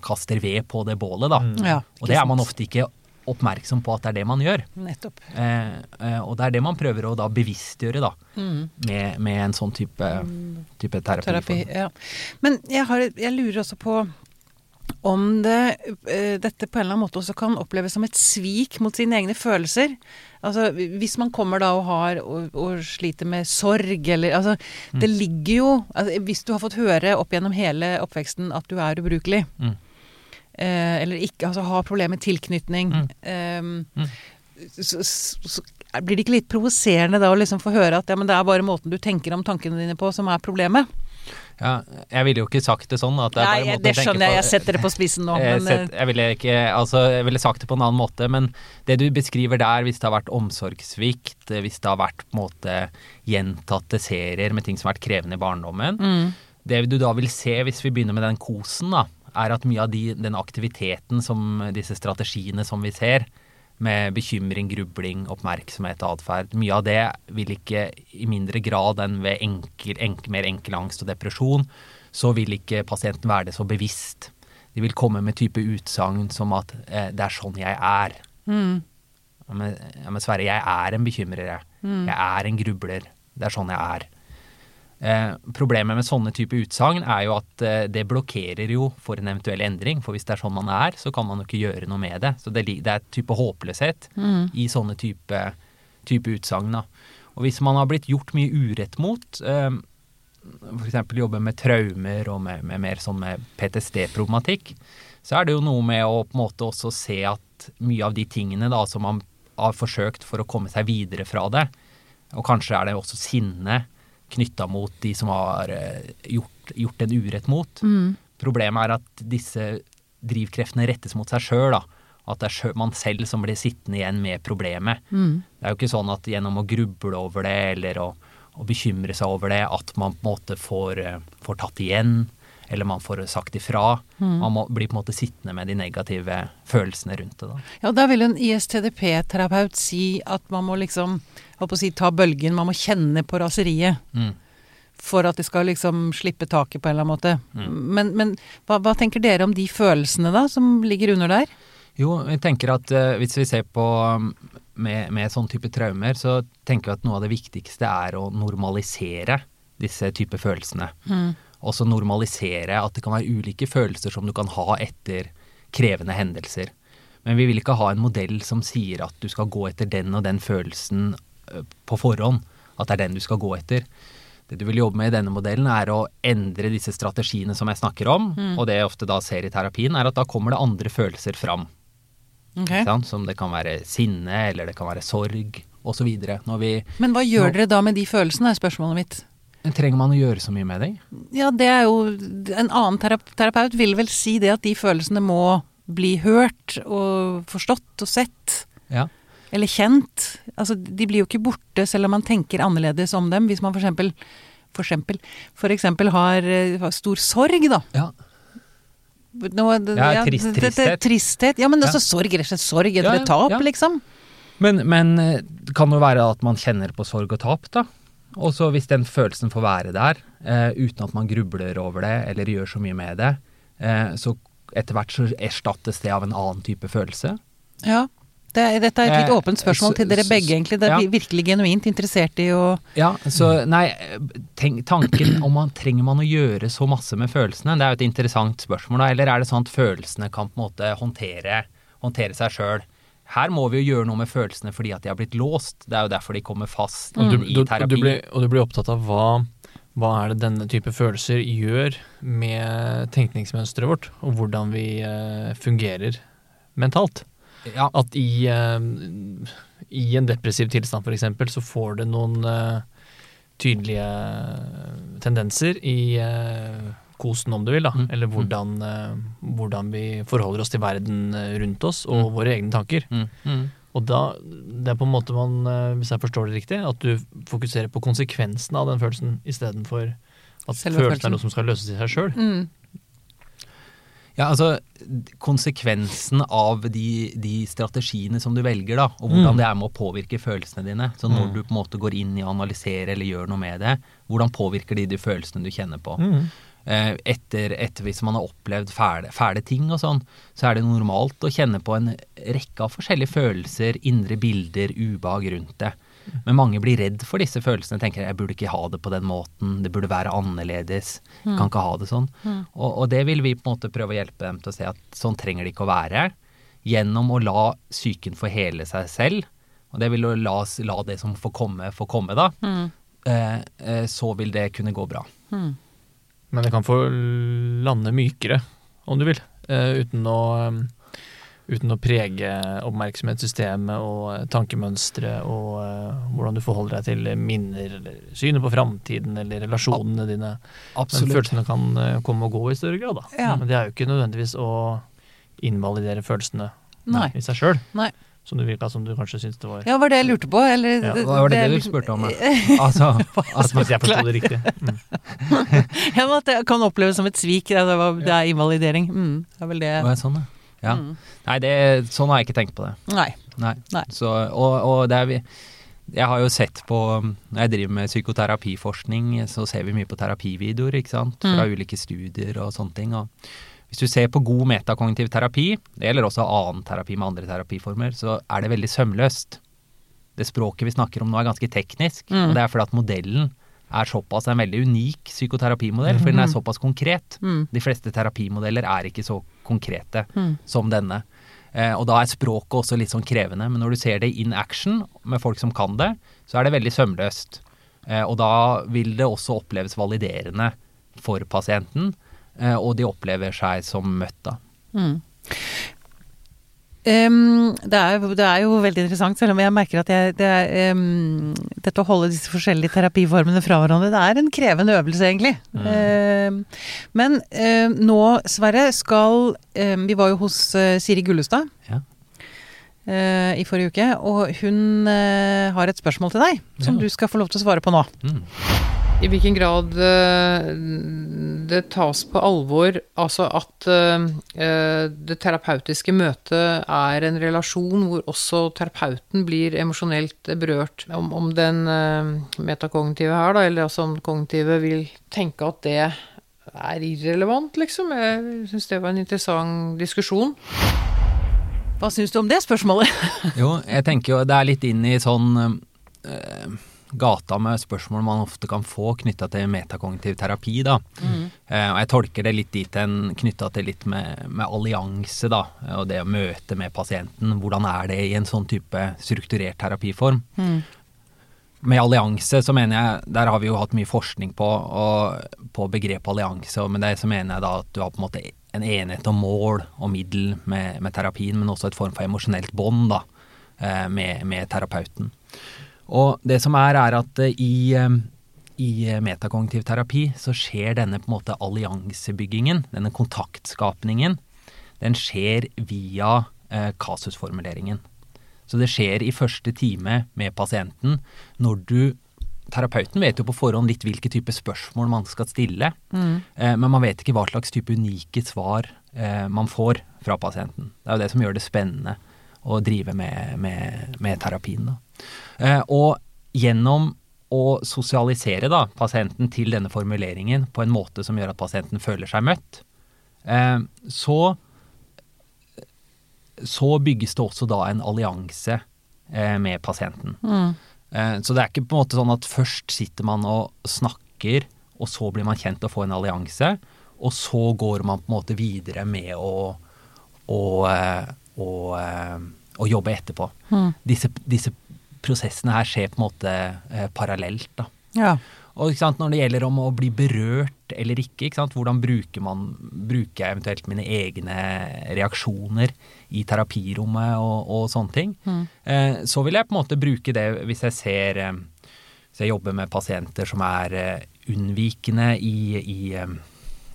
kaster ved på det bålet, da. Ja, Og det er man ofte ikke oppmerksom på at det er det man gjør. Nettopp. Eh, eh, og det er det man prøver å da bevisstgjøre, da, Mm. med, med en sånn type, type terapi. Terapi. Ja. Men jeg, har, jeg lurer også på om det, eh, dette på en eller annen måte også kan oppleves som et svik mot sine egne følelser. Altså hvis man kommer da og har og, og sliter med sorg eller Altså det ligger jo altså, Hvis du har fått høre opp gjennom hele oppveksten at du er ubrukelig, Mm. eh, eller ikke altså har problemer med tilknytning Mm. Eh, Mm. så, så, så blir det ikke litt provoserende da å liksom få høre at ja, men det er bare måten du tenker om tankene dine på som er problemet? Ja, jeg ville jo ikke sagt det sånn. At det Nei, det skjønner jeg. Jeg setter det på spissen nå. Jeg, Men, sett, jeg, ville ikke, altså, jeg ville sagt det på en annen måte, men det du beskriver der, hvis det har vært omsorgssvikt, hvis det har vært på en måte gjentatte serier med ting som har vært krevende i barndommen, mm, det du da vil se hvis vi begynner med den kosen, da, er at mye av de, den aktiviteten som disse strategiene som vi ser, med bekymring, grubling, oppmerksomhet og atferd, mye av det vil ikke i mindre grad enn ved enkel, enk, mer enkel angst og depresjon, så vil ikke pasienten være det så bevisst. De vil komme med type utsagn som at eh, 'det er sånn jeg er'. mm, Ja, men, ja, men Sverre, jeg er en bekymrer, jeg. Jeg er en grubler. Det er sånn jeg er. Eh, problemet med sånne type utsagn er jo at eh, det blokkerer jo for en eventuell endring. For hvis det er sånn man er, så kan man jo ikke gjøre noe med det. Så det, det er et type håpløshet mm, i sånne type, type utsagn. Og hvis man har blitt gjort mye urett mot, eh, f.eks. jobbe med traumer og med, med mer sånn med PTSD-problematikk, så er det jo noe med å på en måte også se at mye av de tingene da som man har forsøkt for å komme seg videre fra det, og kanskje er det også sinne knytta mot de som har eh, gjort, gjort en urett mot. mm, Problemet er at disse drivkreftene rettes mot seg sjøl. At det er man selv som blir sittende igjen med problemet. mm. Det er jo ikke sånn at gjennom å gruble over det eller å, å bekymre seg over det, at man på en måte får, eh, får tatt igjen, eller man får sagt ifra. Man må, blir på en måte sittende med de negative følelsene rundt det. da. Ja, da vil en ISTDP-terapeut si at man må liksom holdt på å si, ta bølgen, man må kjenne på raseriet. Mm. For at de skal liksom slippe taket på en eller annen måte. Mm. Men, men hva, hva tenker dere om de følelsene da, som ligger under der? Jo, jeg tenker at uh, hvis vi ser på um, med, med sånn type traumer, så tenker vi at noe av det viktigste er å normalisere disse type følelsene. Også normalisere at det kan være ulike følelser som du kan ha etter krevende hendelser. Men vi vil ikke ha en modell som sier at du skal gå etter den og den følelsen på forhånd. At det er den du skal gå etter. Det du vil jobbe med i denne modellen, er å endre disse strategiene som jeg snakker om. Og det jeg ofte da ser i terapien, er at da kommer det andre følelser fram. Okay. Sant? Som det kan være sinne, eller det kan være sorg, osv. Men hva gjør Nå- dere da med de følelsene, er spørsmålet mitt. Trenger man å gjøre så mye med det? Ja, det er jo En annen terap terapeut vil vel si det at de følelsene må bli hørt og forstått og sett. Ja. Eller kjent. Altså, de blir jo ikke borte selv om man tenker annerledes om dem. Hvis man for eksempel for eksempel, for eksempel har, eh, har stor sorg, da. ja. Nå, Ja, trist- det- det- tristhet. tristhet. Ja, men Ja. altså sorg, rett og slett sorg etter Ja, et tap, ja. liksom. Men, men kan det jo være at man kjenner på sorg og tap, da. Og så hvis den følelsen får være der, eh, uten at man grubler over det eller gjør så mye med det, eh, så etter hvert så erstattes det av en annen type følelse. Ja. Det, dette er et litt Eh, åpent spørsmål til dere begge, egentlig. Det er ja. virkelig genuint interessert i å Ja, så nei, tenk, tanken om man trenger man å gjøre så masse med følelsene, det er jo et interessant spørsmål, da. Eller er det sånn at følelsene kan på en måte håndtere, håndtere seg sjøl? Her må vi jo gjøre noe med følelsene fordi at de har blitt låst. Det er jo derfor de kommer fast mm. du, i terapi. og, du blir, og du blir opptatt av hva, hva er det denne type følelser gjør med tenkningsmønsteret vårt, og hvordan vi uh, fungerer mentalt. ja, At i, uh, i en depressiv tilstand f.eks., så får det noen uh, tydelige tendenser i eh, kosen, om du vil, da. Mm. Eller hvordan, uh, hvordan vi forholder oss til verden eh, rundt oss, og Mm. våre egne tanker. mm, mm. Og da, det er på en måte man, eh, hvis jeg forstår det riktig, at du fokuserer på konsekvensen av den følelsen istedenfor at Selve følelsen følelsen. er noe som skal løses i seg sjøl. mm. Ja, altså konsekvensen av de, de strategiene som du velger, da, og hvordan Mm. det er med å påvirke følelsene dine. Så når Mm. du på en måte går inn i å analysere eller gjør noe med det, hvordan påvirker de de følelsene du kjenner på? Mm. Eh, etter, etter hvis man har opplevd fæle, fæle ting og sånn, så er det normalt å kjenne på en rekke av forskjellige følelser, indre bilder, ubehag rundt det. Men mange blir redd for disse følelsene, tenker jeg burde ikke ha det på den måten, det burde være annerledes, kan ikke ha det sånn. Og, og det vil vi på en måte prøve å hjelpe dem til å se at sånn trenger det ikke å være, gjennom å la psyken få hele seg selv, og det vil å la, la det som får komme, få komme da, Mm. eh, eh, så vil det kunne gå bra. Mm. Men det kan få lande mykere, om du vil, eh, uten å Uten å prege oppmerksomhetssystemet og eh, tankemønstre og eh, hvordan du forholder deg til minner eller synet på framtiden eller relasjonene dine. Absolutt. Men følelsene kan komme og gå i større grad, da. Ja. Men det er jo ikke nødvendigvis å invalidere følelsene Nei. i seg sjøl. Som du virka som du kanskje syntes det var. Ja, var det jeg lurte på, eller Ja, Det var det det du spurte om? Altså, at Hvis jeg forsto det riktig. Mm. Ja, men at det kan oppleves som et svik. Det, er, det er invalidering. Mm, det er vel det. Ja, sånn, ja. Mm. Nei, det, sånn har jeg ikke tenkt på det. Nei. Nei. Nei. Så, og, og det er vi Jeg har jo sett på Når jeg driver med psykoterapiforskning, så ser vi mye på terapivideoer, ikke sant. Fra Mm. ulike studier og sånne ting. Og hvis du ser på god metakognitiv terapi, det gjelder også annen terapi med andre terapiformer, så er det veldig sømløst. Det språket vi snakker om nå er ganske teknisk, Mm. og det er fordi at modellen er såpass en veldig unik psykoterapimodell, fordi den er såpass konkret. Mm. De fleste terapimodeller er ikke så konkrete Mm. som denne. Eh, og da er språket også litt sånn krevende, men når du ser det in action med folk som kan det, så er det veldig sømløst. Eh, og da vil det også oppleves validerende for pasienten, og de opplever seg som møtt da. Mm. Um, det, er, det er jo veldig interessant, selv om jeg merker at jeg, det er, um, dette å holde disse forskjellige terapiformene fra hverandre, det er en krevende øvelse, egentlig. Em, men em, nå, Sverre, skal Vi var jo hos uh, Siri Gullestad Ja. eh, i forrige uke, og hun eh, har et spørsmål til deg, som Ja. du skal få lov til å svare på nå. Mm. I hvilken grad eh, det tas på alvor altså at eh, det terapeutiske møtet er en relasjon hvor også terapeuten blir emosjonelt berørt. Om, om den eh, metakognitive her, da, eller altså om den kognitive vil tenke at det er irrelevant, liksom. Jeg syns det var en interessant diskusjon. Hva syns du om det spørsmålet? Jo, jeg tenker jo det er litt inn i sånn eh, gata med spørsmål man ofte kan få knytta til metakognitiv terapi, da. Eh, og jeg tolker det litt dit hen knytta til litt med, med allianse, da. Og det å møte med pasienten. Hvordan er det i en sånn type strukturert terapiform? Med allianse så mener jeg, der har vi jo hatt mye forskning på, og, på begrepet allianse, og med det så mener jeg da at du har på en måte en enhet om mål og middel med, med terapien, men også et form for emosjonelt bånd da, eh, med, med, terapeuten. Og det som er, er at eh, i, eh, i metakognitiv terapi så skjer denne på en måte alliansebyggingen, denne kontaktskapningen, den skjer via eh, kasusformuleringen. Så det skjer i første time med pasienten når du terapeuten vet jo på forhånd litt hvilke type spørsmål man skal stille, mm. eh, men man vet ikke hva slags type unike svar eh, man får fra pasienten. Det er jo det som gjør det spennende å drive med, med, med terapien. Eh, og gjennom å sosialisere da, pasienten til denne formuleringen på en måte som gjør at pasienten føler seg møtt, eh, så, så bygges det også da en allianse eh, med pasienten. Mm. Eh, så det er ikke på en måte sånn at først sitter man og snakker, og så blir man kjent og får en allianse, og så går man på en måte videre med å, å, eh, å, eh, å jobbe etterpå. Mm. Disse, disse, prosessene her skjer på en måte parallelt, da. Ja. Og når det gjelder om å bli berørt eller ikke, ikke hvordan bruker man bruker jeg eventuelt mine egne reaksjoner i terapirommet og, og sånne ting, mm. eh, så vil jeg på en måte bruke det hvis jeg ser eh, Hvis jeg jobber med pasienter som er eh, unnvikende i, i, eh,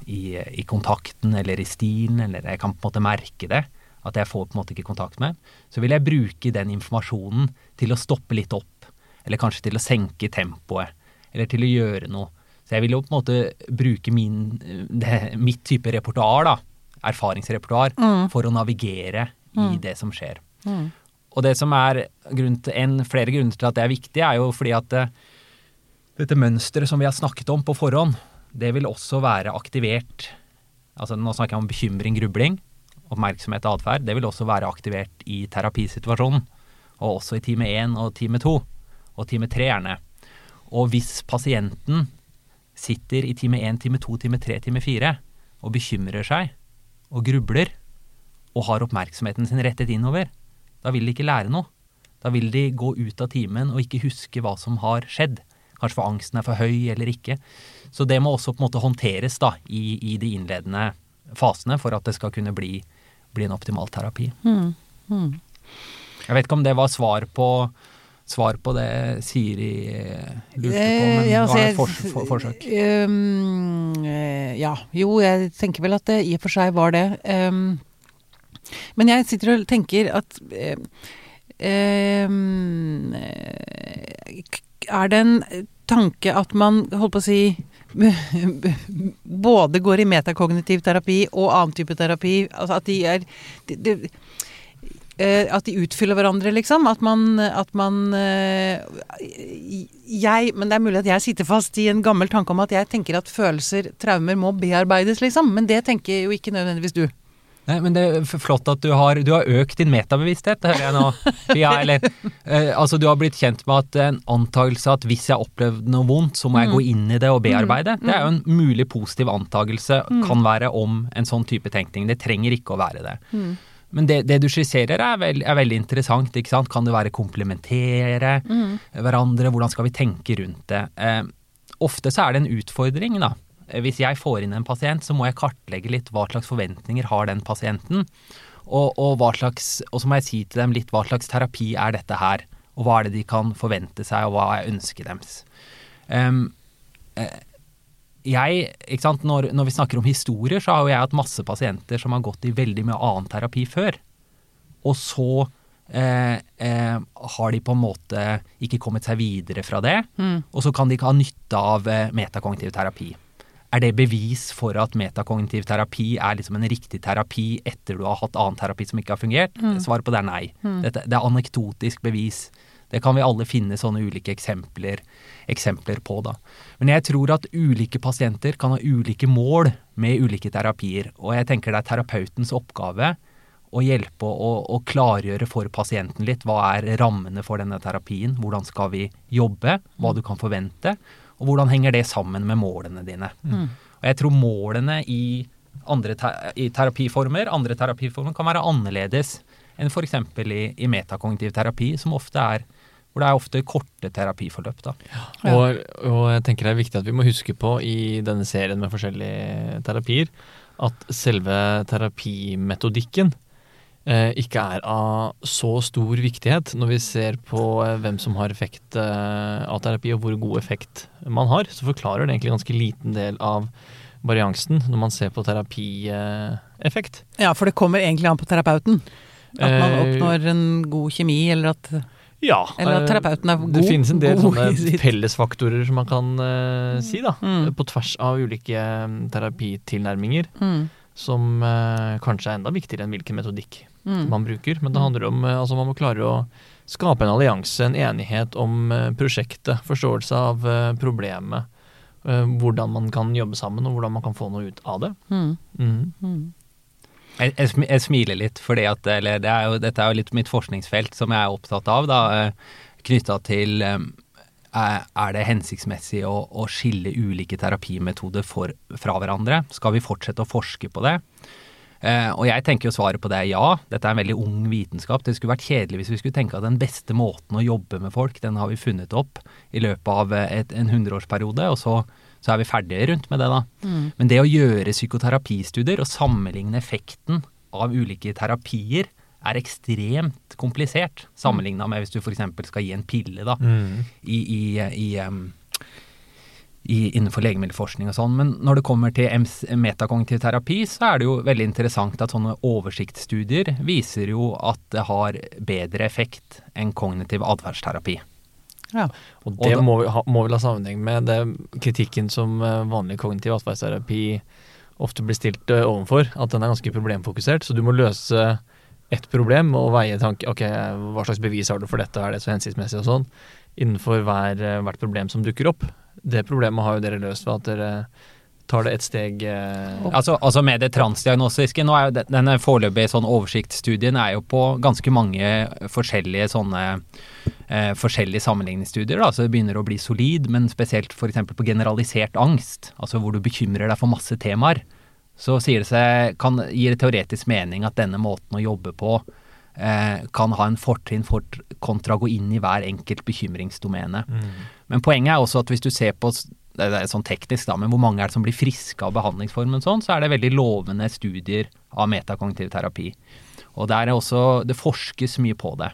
i, i, kontakten eller i stilen, eller jeg kan på en måte merke det, at jeg får på en måte ikke kontakt med, så vil jeg bruke den informasjonen til å stoppe litt opp, eller kanskje til å senke tempoet, eller til å gjøre noe. Så jeg vil jo på en måte bruke min, det, mitt type repertoar, da, erfaringsrepertoar mm. for å navigere i mm. det som skjer. Mm. Og det som er til, en, flere grunner til at det er viktig, er jo fordi at det, eh, dette mønsteret som vi har snakket om på forhånd, det vil også være aktivert altså Nå snakker jeg om bekymring, grubling, oppmerksomhet og atferd. Det vil også være aktivert i terapisituasjonen. Og også i time én og time to. Og time tre gjerne. Og hvis pasienten sitter i time én, time to, time tre, time fire og bekymrer seg, og grubler og har oppmerksomheten sin rettet innover, da vil de ikke lære noe. Da vil de gå ut av timen og ikke huske hva som har skjedd. Kanskje for angsten er for høy eller ikke. Så det må også på en måte håndteres da, i, i de innledende fasene for at det skal kunne bli, bli en optimal terapi. Mm. Mm. Jeg vet ikke om det var svar på, svar på det Siri lurte på, men eh, ja, altså, var et for, for, forsøk? Um, ja. Jo, jeg tenker vel at det i og for seg var det. Um, men jeg sitter og tenker at um, Er det en tanke at man, holdt på å si både går i metakognitiv terapi og annen type terapi. Altså at de er de, de, at de utfyller hverandre, liksom. At man, at man eh, Jeg Men det er mulig at jeg sitter fast i en gammel tanke om at jeg tenker at følelser, traumer, må bearbeides, liksom. Men det tenker jo ikke nødvendigvis du. Nei, men Det er flott at du har, du har økt din metabevissthet, det hører jeg nå. Ja, eller, eh, altså Du har blitt kjent med at en antakelse at hvis jeg opplevde noe vondt, så må jeg mm. gå inn i det og bearbeide. Mm. Det er jo en mulig positiv antakelse mm. kan være om en sånn type tenkning. Det trenger ikke å være det. Men det, det, du skisserer er, veld, er, veldig interessant. ikke sant? Kan det være komplementere mm. hverandre? Hvordan skal vi tenke rundt det? Eh, ofte så er det en utfordring, da. Hvis jeg får inn en pasient, så må jeg kartlegge litt hva slags forventninger har den pasienten. Og, og, slags, og så må jeg si til dem litt hva slags terapi er dette her? Og hva er det de kan forvente seg, og hva er ønsket deres? Um, jeg, ikke sant, når, når, vi snakker om historier, så har jo jeg hatt masse pasienter som har gått i veldig mye annen terapi før. Og så eh, eh, har de på en måte ikke kommet seg videre fra det. Mm. Og så kan de ikke ha nytte av eh, metakognitiv terapi. Er det bevis for at metakognitiv terapi er liksom en riktig terapi etter du har hatt annen terapi som ikke har fungert? Mm. Svaret på det er nei. Mm. Dette, det er anekdotisk bevis. Det kan vi alle finne sånne ulike eksempler, eksempler, på, da. Men jeg tror at ulike pasienter kan ha ulike mål med ulike terapier. Og jeg tenker det er terapeutens oppgave å hjelpe og klargjøre for pasienten litt hva er rammene for denne terapien, hvordan skal vi jobbe, hva du kan forvente, og hvordan henger det sammen med målene dine. Mm. Og jeg tror målene i, andre te i terapiformer, andre terapiformer kan være annerledes enn f.eks. I, i metakognitiv terapi, som ofte er hvor det er ofte korte terapiforløp. da. Ja. Og, og, jeg tenker det er viktig at vi må huske på i denne serien med forskjellige terapier, at selve terapimetodikken eh, ikke er av så stor viktighet når vi ser på eh, hvem som har effekt eh, av terapi, og hvor god effekt man har. Så forklarer det egentlig en ganske liten del av variansen når man ser på terapieffekt. Ja, for det kommer egentlig an på terapeuten. At man Eh, oppnår en god kjemi, eller at, Ja. eller at eh, terapeuten er god. Det finnes en del sånne fellesfaktorer som man kan uh, si, da. Mm. På tvers av ulike eh, terapitilnærminger. Mm. Som uh, kanskje er enda viktigere enn hvilken metodikk Mm. man bruker. Men det handler om uh, altså man må klare å skape en allianse, en enighet om prosjektet. Forståelse av problemet. hvordan man kan jobbe sammen, og hvordan man kan få noe ut av det. Mm. Jeg, jeg, smiler litt, for det dette er jo litt mitt forskningsfelt som jeg er opptatt av, da, knytta til eh, er det hensiktsmessig å, å skille ulike terapimetoder for, fra hverandre? Skal vi fortsette å forske på det? Eh, og jeg tenker jo svaret på det er ja. Dette er en veldig ung vitenskap. Det skulle vært kjedelig hvis vi skulle tenke at den beste måten å jobbe med folk, den har vi funnet opp i løpet av eh, et, en hundreårsperiode, og så, så er vi ferdige rundt med det, da. Mm. Men det å gjøre psykoterapistudier og sammenligne effekten av ulike terapier er ekstremt komplisert, sammenligna med hvis du f.eks. skal gi en pille da, mm. i, i, i, um, i, innenfor legemiddelforskning og sånn. Men når det kommer til metakognitiv terapi, så er det jo veldig interessant at sånne oversiktsstudier viser jo at det har bedre effekt enn kognitiv atferdsterapi. Ja. Og Og det da- må, vi ha, må vel ha sammenheng med det kritikken som eh, vanlig kognitiv atferdsterapi ofte blir stilt eh, overfor, at den er ganske problemfokusert. Så du må løse ett problem og veie tanke Ok, hva slags bevis har du for dette, er det så hensiktsmessig og sånn, innenfor hver, eh, hvert problem som dukker opp. Det problemet har jo dere løst ved at dere tar det et steg eh, Altså, altså med det transdiagnostiske, nå er jo denne foreløpige sånn oversiktsstudien er jo på ganske mange forskjellige sånne eh, forskjellige sammenligningsstudier, da, så det begynner å bli solid, men spesielt f.eks. på generalisert angst, altså hvor du bekymrer deg for masse temaer, så sier det seg, kan, gir det teoretisk mening at denne måten å jobbe på eh, kan ha en fortrinn for kontra å gå inn i hver enkelt bekymringsdomene. mm. Men poenget er også at hvis du ser på det er sånn teknisk da, men hvor mange er det som blir friske av behandlingsformen sånn, så er det veldig lovende studier av metakognitiv terapi. Og der er også, det forskes mye på det.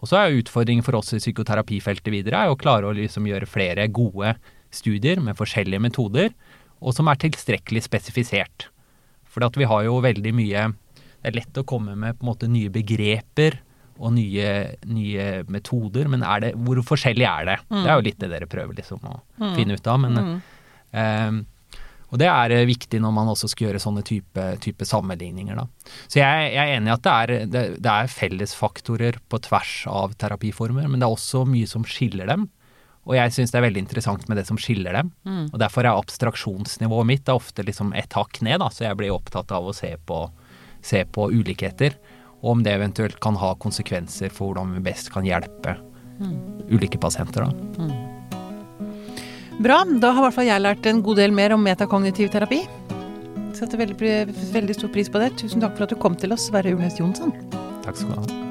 Og så er utfordringen for oss i psykoterapifeltet videre er å klare å liksom gjøre flere gode studier med forskjellige metoder, og som er tilstrekkelig spesifisert. For vi har jo veldig mye Det er lett å komme med på en måte nye begreper og nye, nye metoder, men det, hvor forskjellig er det? Det er jo litt det dere prøver liksom å finne ut av. Men, Mm. eh, og det er eh, viktig når man også skal gjøre sånne type, type sammenligninger. Da. Så jeg, jeg er enig i at det er, det, det er fellesfaktorer på tvers av terapiformer, men det er også mye som skiller dem. Og jeg syns det er veldig interessant med det som skiller dem. Mm. Og derfor er abstraksjonsnivået mitt er ofte liksom et hakk ned, da, så jeg blir opptatt av å se på, se på ulikheter. Og om det eventuelt kan ha konsekvenser for hvordan vi best kan hjelpe ulike pasienter. Da. Bra. Da har i hvert fall jeg lært en god del mer om metakognitiv terapi. Setter veldig, veldig stor pris på det. Tusen takk for at du kom til oss, Sverre Ulnes Jonsson. Takk skal du ha.